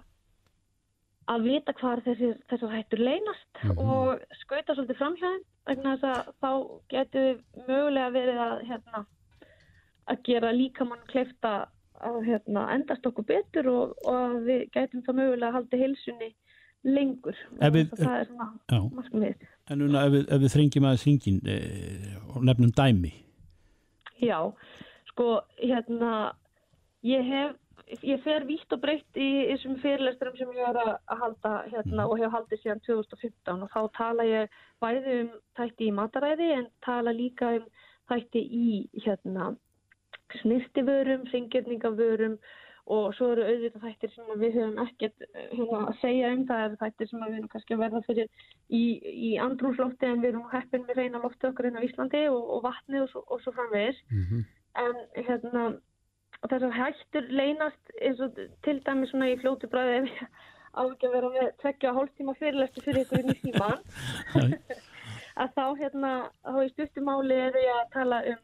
að vita hvað þessir, þessar hættur leynast mm -hmm. og skauta svolítið framhjáðin vegna þess að þá getur við mögulega verið að, hérna, að gera líkamann kleifta að hérna, endast okkur betur og, og við getum það mögulega að halda hilsunni lengur við, það er svona markmið En núna ef við, ef við þrengjum aðeins hringin e, og nefnum dæmi. Já, sko hérna ég hef ég fer vítt og breytt í þessum fyrirlesturum sem ég er að halda hérna og hef haldið síðan 2015 og þá tala ég bæði um þætti í mataræði en tala líka um þætti í hérna snirtiförum, fringjörningavörum og svo eru auðvitað þættir sem við höfum ekkert hérna, að segja um. Það er þættir sem við höfum kannski að verða fyrir í, í andrúslofti en við erum heppin með reyna lofti okkur inn á Íslandi og, og vatni og svo, svo framvegis. Mm -hmm. en hérna þessar hættur leynast eins og til dæmi svona í fljótu bræði ef ég á ekki að vera með tvekja hálftíma fyrirlestu fyrir ykkur inn í síman að þá hérna þá í stuttumáli eru ég að tala um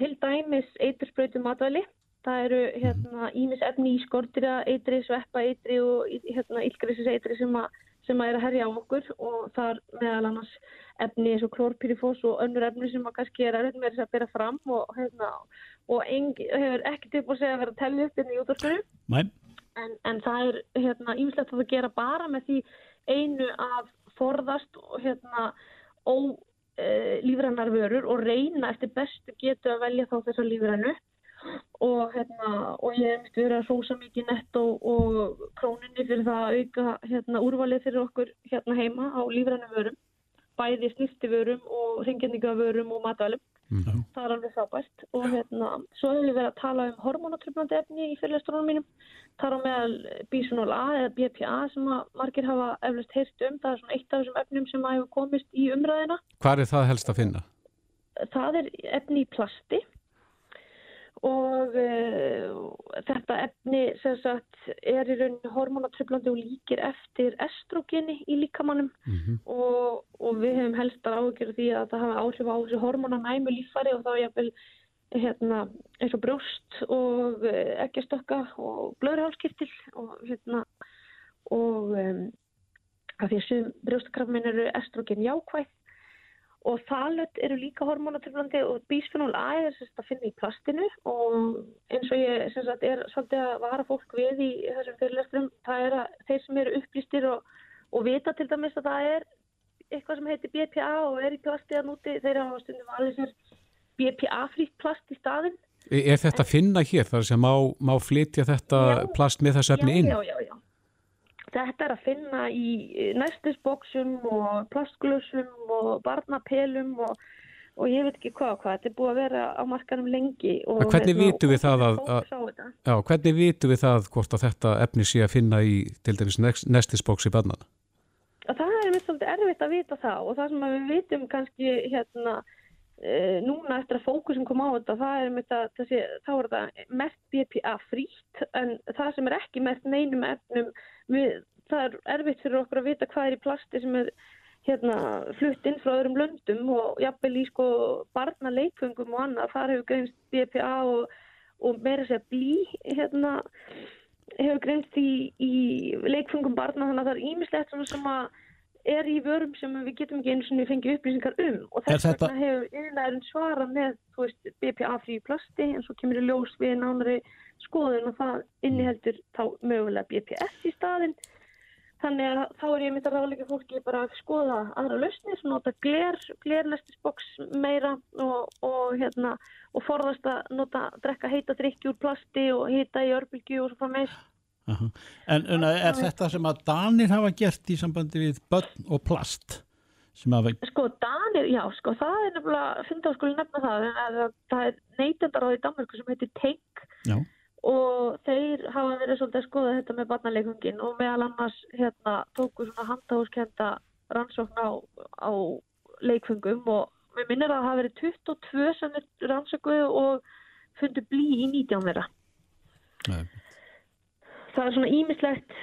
til dæmis eiturspröytu matvæli. Það eru hérna ímis efni í skortira, eitri, sveppa eitri og hérna ylgriðsis eitri sem, sem að er að herja á okkur og það er meðal annars efni eins og klórpyrifós og önnur efni sem að kannski er að með þess að bera fram og, hérna, og engi, hefur ekkert upp að segja að vera að upp inn í útvarsfjöru. En, en það er hérna ímislegt að það gera bara með því einu af forðast hérna ó e, lífrannar vörur og reyna eftir bestu getu að velja þá þessar lífrannu og, hérna, og ég hef verið að rósa mikið nett og, og króninni fyrir það að auka hérna, úrvalið fyrir okkur hérna heima á lífrænum vörum bæði snýstivörum og ringendingavörum og matvælum mm -hmm. það er alveg frábært og hérna svo hefur við verið að tala um hormonatröfnandi efni í fyrirlestunum mínum þar á meðal bisunol A eða BPA sem að margir hafa eflust heyrst um það er svona eitt af þessum efnum sem hefur komist í umræðina Hvað er það helst að finna? Það er efni í plasti og uh, þetta efni sagt, er í rauninu hormonatröflandi og líkir eftir estrogeni í líkamannum mm -hmm. og, og við hefum helst að ágjöra því að það hafa áhrif á þessu hormonanæmu lífari og þá er jáfnvel hérna, eins og brjóst og uh, eggjastökka og blöðurhálskirtil og hérna og um, að því að brjóstakrafminn eru estrogen jákvæð og þalut eru líka hormonatröflandi og bísfenól A er að finna í plastinu og eins og ég sagt, er svolítið að vara fólk við í þessum fyrirlestrum, það er að þeir sem eru upplýstir og, og vita til dæmis að það er eitthvað sem heitir BPA og er í plasti að núti, þeir hafa stundum alveg sér BPA-frítt plast í staðin. Er þetta að finna hér þar sem má, má flytja þetta já, plast með þessu efni inn? Já, já, já. Þetta er að finna í næstisboksum og plastglössum og barnapelum og, og ég veit ekki hvað, hvað. Þetta er búið að vera á markanum lengi. Og, hvernig hérna, vitum við það að, að, já, hvernig vitum við það hvort að þetta efni sé að finna í til dæmis næstisboksi barnana? Það er mjög svolítið erfitt að vita það og það sem við vitum kannski hérna núna eftir að fókusum kom á þetta það er með það, sé, þá er það mert BPA frítt en það sem er ekki mert neinum efnum við, það er erfitt fyrir okkur að vita hvað er í plasti sem er hérna, flutt inn frá öðrum löndum og jafnvel í sko barna leikfengum og annað, þar hefur greinst BPA og, og meira sér blí hérna, hefur greinst í, í leikfengum barna þannig að það er ímislegt sem að er í vörum sem við getum ekki einu svona fengið upplýsingar um. Og þess vegna þetta... hefur einlega svara með veist, BPA frí plasti en svo kemur í ljós við nánari skoðun og það inniheldur þá mögulega BPS í staðin þannig að þá er ég myndið að ráðleika fólki bara að skoða aðra lausnir sem nota gler, glerlestisboks meira og, og, hérna, og forðast að nota, drekka heita drikki úr plasti og heita í örbylgu og svo frá meist En, en er þetta sem að Danir hafa gert í sambandi við börn og plast? Hafa... Sko Danir, já, sko það er nefnilega, finnst að skilja nefna það að það er neytendar á því Danmarku sem heitir Teik og þeir hafa verið svolítið að skoða þetta með barnaleikungin og meðal annars hérna tóku svona handahúskenda rannsókn á, á leikfungum og við minnir að það hafa verið 22 sem er rannsókuð og fundu blí í 19 vera. Nei það er svona ímislegt,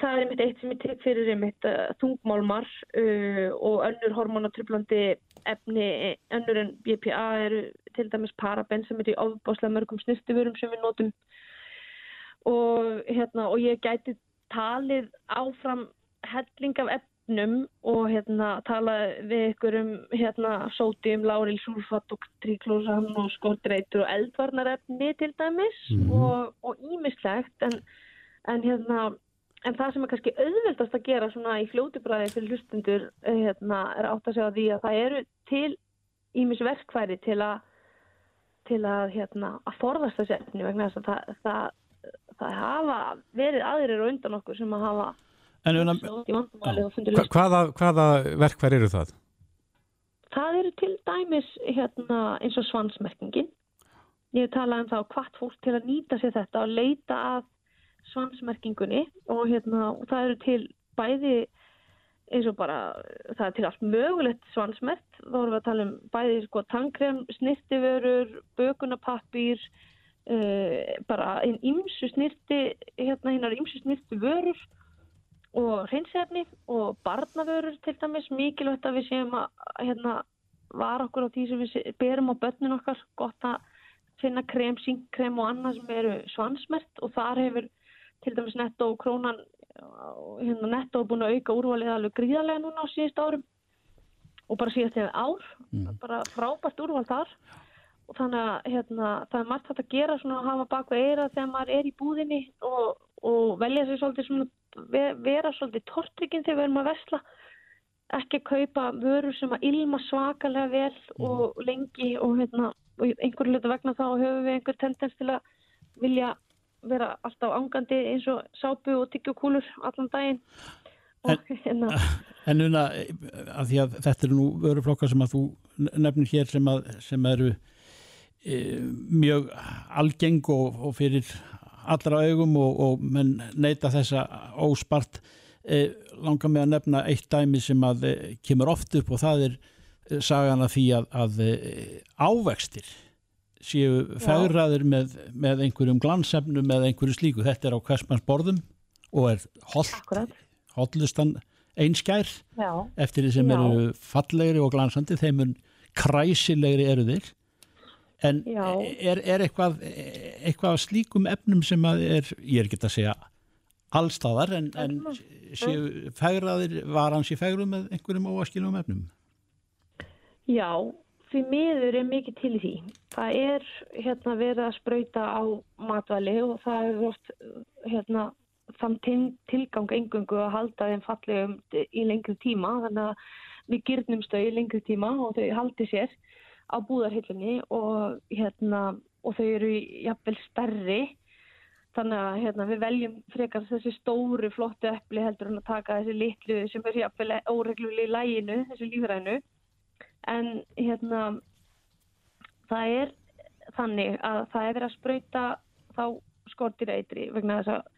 það er einmitt eitt sem ég tek fyrir einmitt uh, þungmálmar uh, og önnur hormonatröflandi efni, önnur en BPA eru til dæmis paraben sem er í ofbáslega mörgum snirtiförum sem við notum og, hérna, og ég gæti talið áfram helling af efnum og hérna, tala við ykkur um hérna, sótium, láril, sulfat og tríklósan og skortreitur og eldvarnarefni til dæmis mm -hmm. og ímislegt en en hérna en það sem er kannski auðveldast að gera svona í fljótibræði fyrir hlustundur eh, hérna, er átt að segja því að það eru til ímis verkfæri til að til að, hérna, að forðast þessi efni vegna þess að það, það, það hafa verið aðrir og undan okkur sem að hafa Hva, hvaða, hvaða verkfæri eru það? Það eru til dæmis hérna, eins og svansmerkingin. Ég talaði um það á hvart fólk til að nýta sér þetta og leita að svansmerkingunni og hérna það eru til bæði eins og bara það er til allt mögulegt svansmerkt þá erum við að tala um bæði sko tankrem, snirtiförur, bökunapappir uh, bara einn ímsu snirti hérna hinnar ímsu snirti vörur og hreinsefni og barnavörur til dæmis. Mikilvægt að við séum að hérna var okkur á því sem við berum á börnin okkar. Gott að finna krem, síngkrem og annað sem eru svansmert og þar hefur til dæmis netto og krónan hérna netto er búin að auka úrvalið alveg gríðarlega núna á síðust árum og bara síðast hefur ár mm. bara frábært úrval þar og þannig að hérna, það er margt hægt að gera svona að hafa bak við eira þegar maður er í búðinni og, og velja sér svolítið svona vera svolítið tortrykinn þegar við erum að vesla ekki að kaupa vörur sem að ilma svakalega vel mm. og lengi og hérna og einhverju hlutu vegna þá höfum við einhver tendens til að vilja vera alltaf ángandi eins og sápu og tyggjokúlur allan daginn En, hérna. en núna, að því að þetta eru nú vöruflokkar sem að þú nefnir hér sem, að, sem eru e, mjög algeng og, og fyrir allra augum og, og menn neyta þessa óspart e, langar mig að nefna eitt dæmi sem að e, kemur oft upp og það er e, sagan að því að, að e, ávextir séu færaðir með, með einhverjum glansefnum með einhverju slíku. Þetta er á hversmanns borðum og er hóllustan einskær Já. eftir því sem Já. eru fallegri og glansandi, þeim er kræsilegri eru þeir. En er, er eitthvað, eitthvað slíkum efnum sem að er, ég er ekki að segja allstaðar, en, en séu færaðir, var hans í færum með einhverjum óaskilum efnum? Já, því miður er mikið til því. Það er hérna, verið að spröyta á matvæli og það er oft hérna, þann tilgang engungu að halda þeim fallegum í lengri tíma. Þannig að við gyrnumst þau í lengri tíma og þau haldi sér á búðarhillunni og, hérna, og þau eru jafnvel stærri. Þannig að hérna, við veljum frekar þessi stóru flottu eppli heldur en að taka þessi litlu sem er jafnvel óreglulega í læginu, þessi lífrænu en hérna það er þannig að það er verið að spröyta þá skortir eitri vegna þess að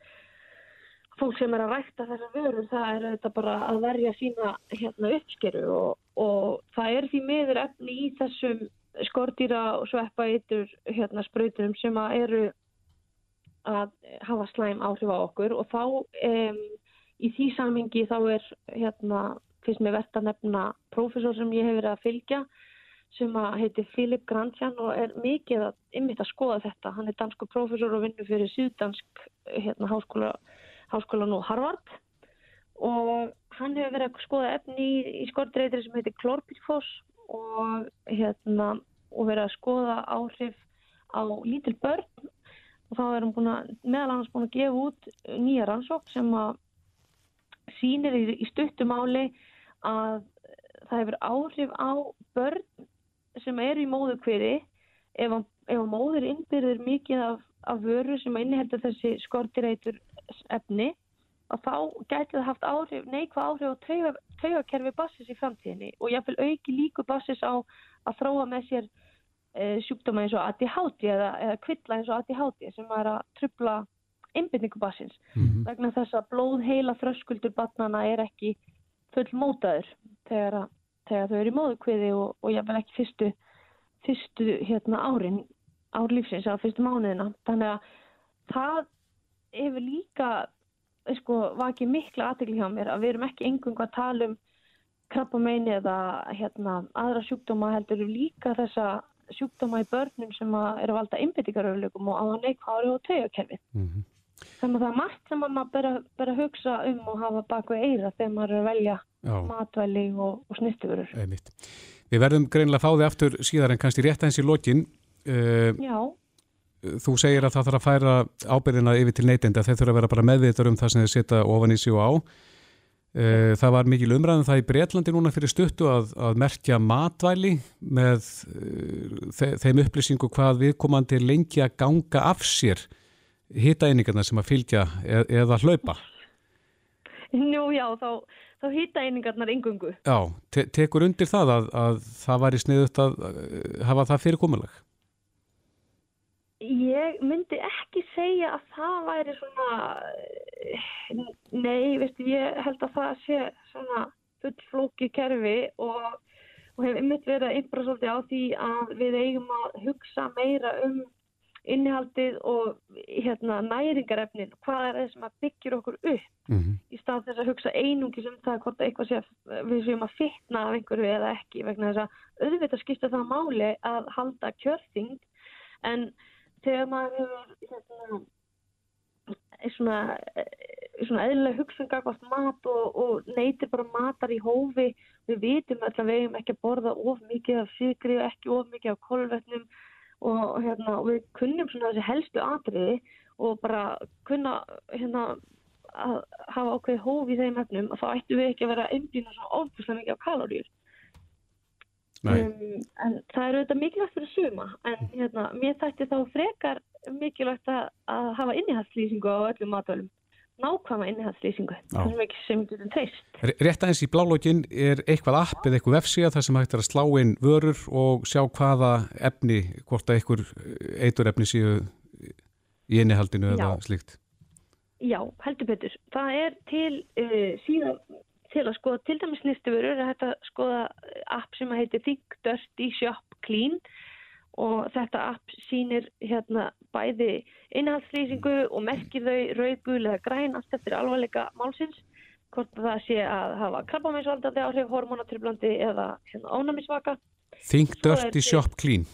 fólk sem er að rækta þessar vörur það er þetta bara að verja sína hérna uppskeru og, og það er því miður efni í þessum skortýra og sveppa eitur hérna spröytunum sem að eru að hafa slæm áhrif á okkur og þá um, í því samhengi þá er hérna finnst mér verðt að nefna prófessor sem ég hef verið að fylgja sem að heiti Filip Grantjan og er mikið að ymmit að skoða þetta. Hann er dansku prófessor og vinnur fyrir Suðdansk hérna, háskóla, háskóla nú Harvard og hann hefur verið að skoða efni í, í skortreitri sem heitir klorpirfós og, hérna, og verið að skoða áhrif á lítil börn og þá er hann búin að, meðal annars búin að gefa út nýja rannsók sem að sínir í, í stuttumáli að það hefur áhrif á börn sem eru í móðukviði ef, ef móður innbyrðir mikið af, af vöru sem inniheldur þessi skortireitur efni að þá gæti það haft áhrif, neikvað áhrif á tauga, taugakerfi bassis í framtíðinni og ég vil auki líku bassis á að þróa með sér e, sjúkdóma eins og ADHD eða, eða kvilla eins og ADHD sem er að trubla innbyrningu bassins mm -hmm. vegna þess að blóð heila þröskuldur barnana er ekki full mótaður þegar, þegar þau eru í móðukviði og, og ég vel ekki fyrstu, fyrstu hérna, árin árlífsins á fyrstu mánuðina þannig að það hefur líka sko, vakið mikla aðtegli hjá mér að við erum ekki engung að tala um krabbameini eða hérna, aðra sjúkdóma heldur líka þessa sjúkdóma í börnum sem er að valda innbyttingaröflögum og á neikvári og tegjakerfið. Mm -hmm. Þannig að það er margt sem maður ber að hugsa um og hafa baku eira þegar maður er að velja Já. matvæli og, og snittuverur. Við verðum greinlega að fá þig aftur síðar en kannski rétt aðeins í lokin. Uh, Já. þú segir að það þarf að færa ábyrðina yfir til neytenda, þeir þurfa að vera bara meðvitar um það sem þeir setja ofan í sig og á. Eh, það var mikil umræðan um það í Breitlandi núna fyrir stuttu að, að merkja matvæli með uh, þeim upplýsingu hvað viðkomandi lengi að ganga af sér hýtaeiningarna sem að fylgja eð, eða hlaupa. Nú já, þá, þá hýtaeiningarnar yngungu. Já, te tekur undir það að, að það var í sniðut að hafa það fyrirkomulag? Ég myndi ekki segja að það væri svona, nei, veistu, ég held að það sé svona fullflóki kerfi og, og hef ymmit verið að ymbra svolítið á því að við eigum að hugsa meira um innihaldið og hérna, næringarefnin, hvað er það sem byggjur okkur upp mm -hmm. í stað þess að hugsa einungi sem það hvort eitthvað sé við séum að fitna af einhverju eða ekki vegna þess að auðvitað skipta það máli að halda kjörþing en þegar maður hefur hérna, svona, svona eðlilega hugsunga hvort mat og, og neytir bara matar í hófi við vitum hefum ekki að borða of mikið af sykri og ekki of mikið af kolvetnum og, hérna, við kunnum svona þessi helstu atriði og bara kunna hérna að hafa ákveði hófi í þeim efnum að þá ættu við ekki að vera einblýna svona ofbúslega mikið af kalóriur Um, en það eru auðvitað mikilvægt fyrir suma en hérna, mér þætti þá frekar mikilvægt að, að hafa innihaldslýsingu á öllum matvölum nákvæma innihaldslýsingu sem ekki sem getur teist Rétt aðeins í blálógin er eitthvað app eða eitthvað vefsíða þar sem hægt er að slá inn vörur og sjá hvaða efni, hvort að einhver eitur efni séu í innihaldinu eða slíkt? Já, heldur betur. Það er til uh, síðan til að skoða til dæmis nýstufurur er hægt að skoða app sem heitir Think Dirty Shop Clean. og þetta app sýnir hérna bæði innhaldslýsingu og merkir þau rauð, gul eða græn allt eftir alvarleika málsins hvort það sé að hafa krabbáminsvaldandi áhrif, hormonatriblandi eða hérna, ónæmisvaka Think Dirty. Shop Clean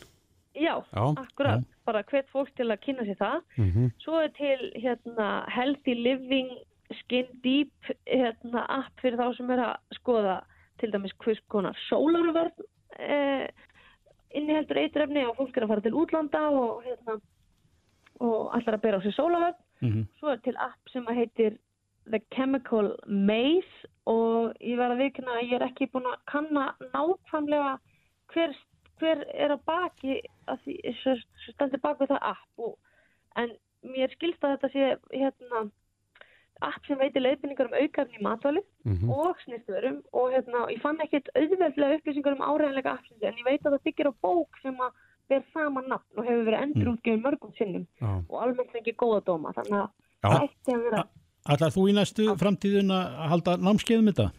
Já, Já akkurat, já. bara hvert fólk til að kynna sér það mm -hmm. svo er til hérna, Healthy Living Skin Deep hérna, app fyrir þá sem er að skoða til dæmis hvers konar sólarverð eh, inniheldur eitrefni og fólk er að fara til útlanda og, hérna, og allar að bera á sig sólarverð mm -hmm. svo er til app sem að heitir The Chemical Maze og ég verði að vikna að ég er ekki búin að kanna nákvæmlega hver, hver er að baki að því, svo stendur baki það app og, en mér skilst að þetta sé hérna app sem veitir leiðbynningar um aukafni í matvæli mm -hmm. og snirtuverum og hérna, ég fann ekkert auðveldlega upplýsingar um áræðanlega appsins en ég veit að það byggir á bók sem að ber sama nafn og hefur verið endurútgefið mörgum sinnum ah. og almennt fengið góða dóma þannig að það ætti að vera Ætlar þú í næstu framtíðun að halda námskeiðum þetta?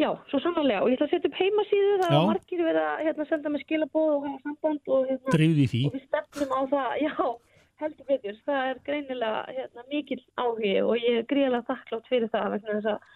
Já, svo sannarlega og ég ætla að setja upp heimasíðu það er margir verið að hérna, senda mig skilabóð og hafa samband og, hérna, og við stefnum á það, já heldur betur, það er greinilega hérna, mikil áhugi og ég er gríðilega þakklátt fyrir það vegna þess að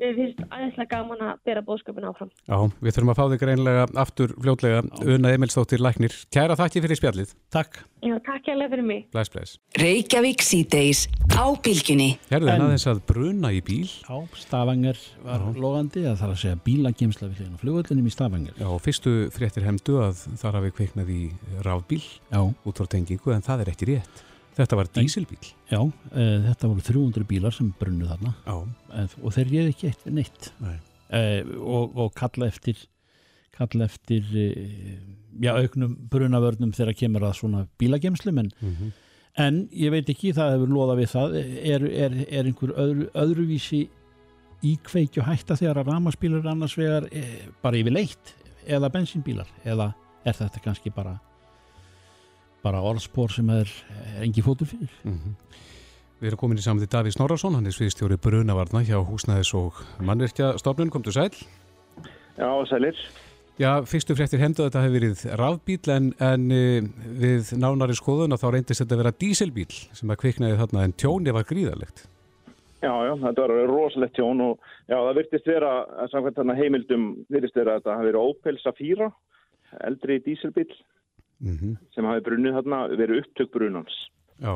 við finnst aðeinslega gaman að bera bóðsköpun áfram. Já, við þurfum að fá þig greinilega aftur fljótlega, Una Emilstóttir Læknir. Kæra þakki fyrir spjallið. Takk. Já, takk alveg fyrir mig. Blæs, blæs. Reykjavík síðdeis á bylginni. Herðu en aðeins að bruna í bíl. Já, Stavanger var Já. logandi að það er að segja bílagemsla við hljóðinu flugvöldinum í Stavanger. Já, fyrstu fréttir hefndu að þar hafi kveiknað í rafbíl út frá tengingu en það er ekki rétt. Þetta var dísilbíl? Já, e, þetta voru 300 bílar sem brunnuð þarna. E, og þeir réði ekki eitt neitt. E, og, og kalla eftir kalla eftir já, auknum brunavörnum þegar kemur að svona bílagemslu en, mm -hmm. en ég veit ekki, það hefur loða við það. Er, er, er einhver öðru, öðruvísi íkveikju hætta þegar að ramaspílar annars vegar bara yfir leitt eða bensínbílar? Eða er þetta kannski bara bara orðspór sem er engi fótur fyrir. Mm -hmm. Við erum komin í saman til Davís Norrason hann er sviðstjóri Brunavarna hjá Húsnæðis og Mannverkjastofnun, kom þú sæl? Já, sælir. Já, fyrstu fréttir hendu að þetta hefur verið rafbíl en, en eh, við nánari skoðun að þá reyndist þetta að vera díselbíl sem að kviknaði þarna en tjóni var gríðarlegt. Já, já, þetta var rosalegt tjón og já, það virtist vera, samkvæmt þarna heimildum virtist vera að þetta hafi verið Opel Safira eldri díselbíl mm -hmm. sem hafi brunnið þarna verið upptök brunans. Já,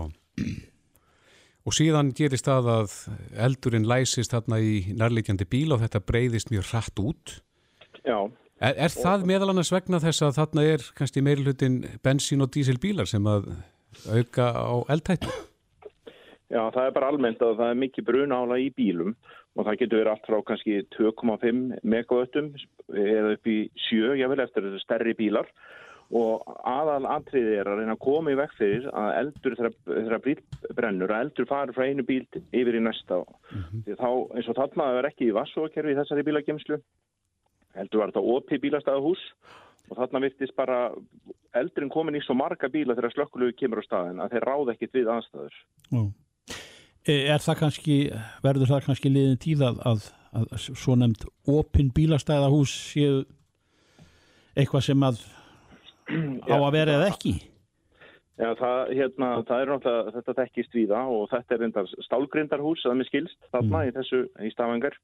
og síðan gerist það að eldurinn læsist þarna í nærleikjandi bíl og þetta breyðist mjög hratt út. Já. Er, er það meðal annars vegna þess að þarna er kannski meirlutin bensín og dísilbílar sem að auka á eldhættu? Já, það er bara almennt að það er mikið brunála í bílum og það getur verið allt frá kannski 2,5 megavöttum eða upp í 7, jável eftir þessu stærri bílar og aðal atriði er að reyna að koma í vekk fyrir að eldur þegar bíl brennur, að eldur fari frá einu bíl yfir í næsta mm -hmm. því þá eins og þarna er ekki í vassókerfi í þessari bílagemslu eldur var þetta OP bílastæðahús og þarna virtist bara eldurinn komin í svo marga bíla þegar slökkulugu kemur á staðin að þeir ráð ekkit við aðstæður mm. Er það kannski, verður það kannski liðin tíð að, að, að svo nefnd opinn bílastæðahús séu eitthvað sem að á að vera eða ekki? Já, það, hérna, það er náttúrulega, þetta tekkist við það og þetta er reyndar stálgrindarhús að mér skilst þarna mm. í þessu í stafangar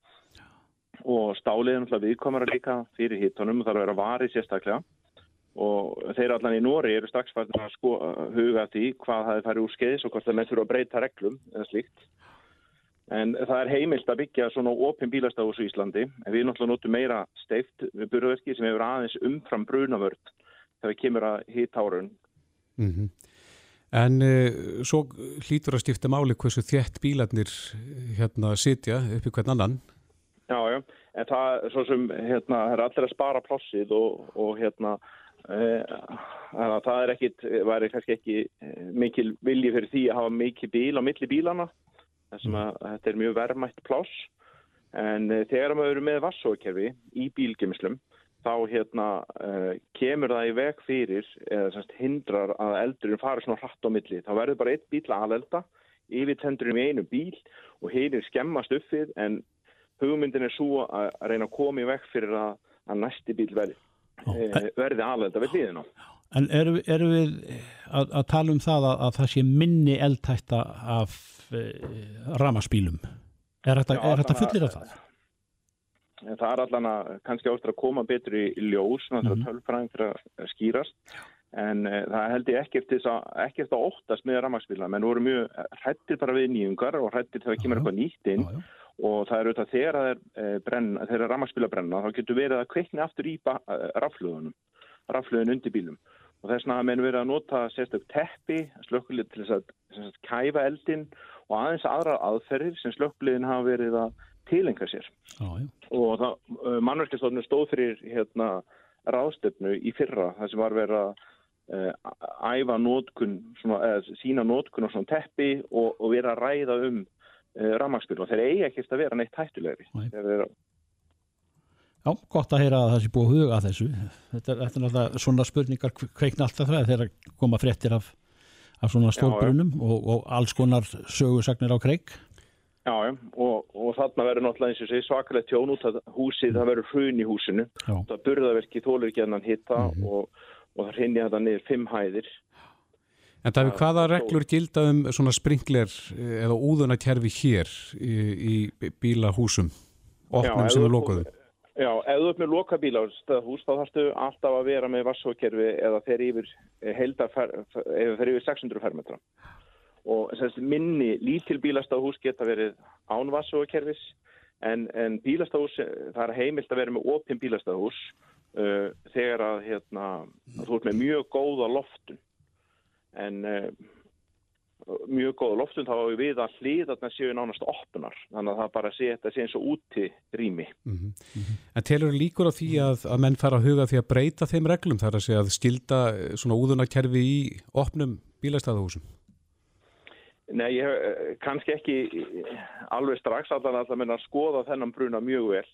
og stálið er náttúrulega viðkomara líka fyrir hittunum og það er að vera varið sérstaklega. Og þeir allan í Nóri eru strax fært að sko huga því hvað það er farið úr skeiðis og hvort það með þurfa að breyta reglum eða slíkt. En það er heimilt að byggja svona opinn bílastafus í Íslandi. En við náttúrulega notum meira steift burðverki sem hefur aðeins umfram brunavörd þegar kemur að hýta árun. Mm -hmm. En uh, svo hlýtur að stifta máli hversu þjætt bílarnir hérna sitja upp í hvern annan? Já, já, en það, svo sem, hérna, það er allir að spara plossið og, og hérna, e, það er ekkit, væri kannski ekki eh, mikil vilji fyrir því að hafa mikil bíl á milli bílana, þessum að mm. þetta er mjög verðmætt ploss, en e, þegar maður eru með vassókerfi í bílgemislum, þá hérna uh, kemur það í veg fyrir eða semst, hindrar að eldurinn fari svona hratt á milli. Það verður bara eitt bíl að alelda yfir tendurinn í einu bíl og heinir skemmast uppið en hugmyndin er svo að reyna að koma í veg fyrir að, að næsti bíl verði, uh, verði alelda við hlýðina. En eru, eru við að, að tala um það að, að það sé minni eldtætta af uh, ramaspílum? Er þetta fullir af það? En það er allan að kannski ástur að koma betur í, ljós, þannig að mm -hmm. tölfræðin fyrir að skýrast. En e, það held ég ekkert, að, ekkert að óttast með rammarspíla, menn voru mjög hrættir bara við nýjungar og hrættir þegar kemur eitthvað nýtt inn. Já, já. Og það er auðvitað þegar það er, e, brenna, þegar rammarspíla brenna, þá getur verið að kveikna aftur í rafluðunum, rafluðun undir bílum. Og þess vegna menn verið að nota sérstök teppi, slökkulið til þess að, að kæfa eldin og aðeins aðra aðferðir sem slökkuliðin hafa verið að tilenga sér. Ah, og uh, mannverkistofnun stóð fyrir hérna ráðstöfnu í fyrra það sem var verið að uh, æfa nótkun, svona, eða sína nótkun og svona teppi og, og vera að ræða um uh, rammarspil og þeir eigi ekkert að vera neitt hættulegri. Þeir Já, gott að heyra að það sé búið að huga að þessu. Þetta er, þetta er náttúrulega svona spurningar kveikna alltaf það þegar koma fréttir af, af svona stórbrunum og, og alls konar sögursagnir á kreik Já, já, og, og þarna verður náttúrulega eins og sé svakalegt tjón út að húsið, það verður hrun í húsinu, já. það burðaverki þólur ekki annan hitta mm -hmm. og, og það rinni þetta niður fimm hæðir. En það er hvaða reglur gilda um svona sprinkler eh, eða úðunarkerfi hér í, í bílahúsum, opnum sem er lokaðu? Já, ef þú ert með loka bílahús þá þarfstu alltaf að vera með vassókerfi eða þeir yfir, eh, heldar, eða þeir yfir 600 fermetra og semst, minni lítil bílastafhús geta verið ánvassókerfis en, en bílastafhús, það er heimilt að vera með opinn bílastafhús uh, þegar að, hérna, að þú ert með mjög góða loftun en uh, mjög góða loftun þá er við að hliðarna séu nánast opnar þannig að það bara sé þetta sé eins og úti rými mm -hmm. Mm -hmm. En telur líkur á því að, að menn fara að huga því að breyta þeim reglum þar að segja að skilda svona úðunarkerfi í opnum bílastafhúsum? Nei, ég, eh, kannski ekki alveg strax allan að það minna að skoða þennan bruna mjög vel.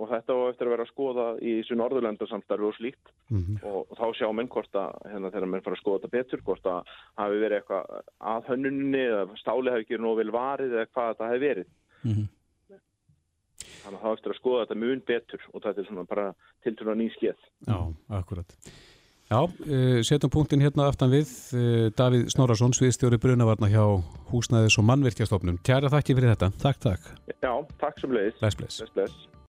Og þetta á eftir að vera að skoða í þessu norðurlöndarsamstarfi og slíkt. Mm -hmm. og, þá sjá minn hvort að hérna, þegar mann fara að skoða þetta betur hvort að hafi verið eitthvað að hönnunni eða stáli hafi ekki nú vel varið eða hvað þetta hefði verið. Mm -hmm. þannig að þá eftir að skoða þetta mjög betur og þetta er svona bara til til að nýskið Já, akkurat Já, uh, setjum punktin hérna aftan við uh, Davíð Snorarsson, sviðstjóri Brunavarna hjá Húsnæðis og mannvirkjastofnum. Kjæra þakki fyrir þetta. Takk, takk. Já, takk sem leiðis. Bless, bless.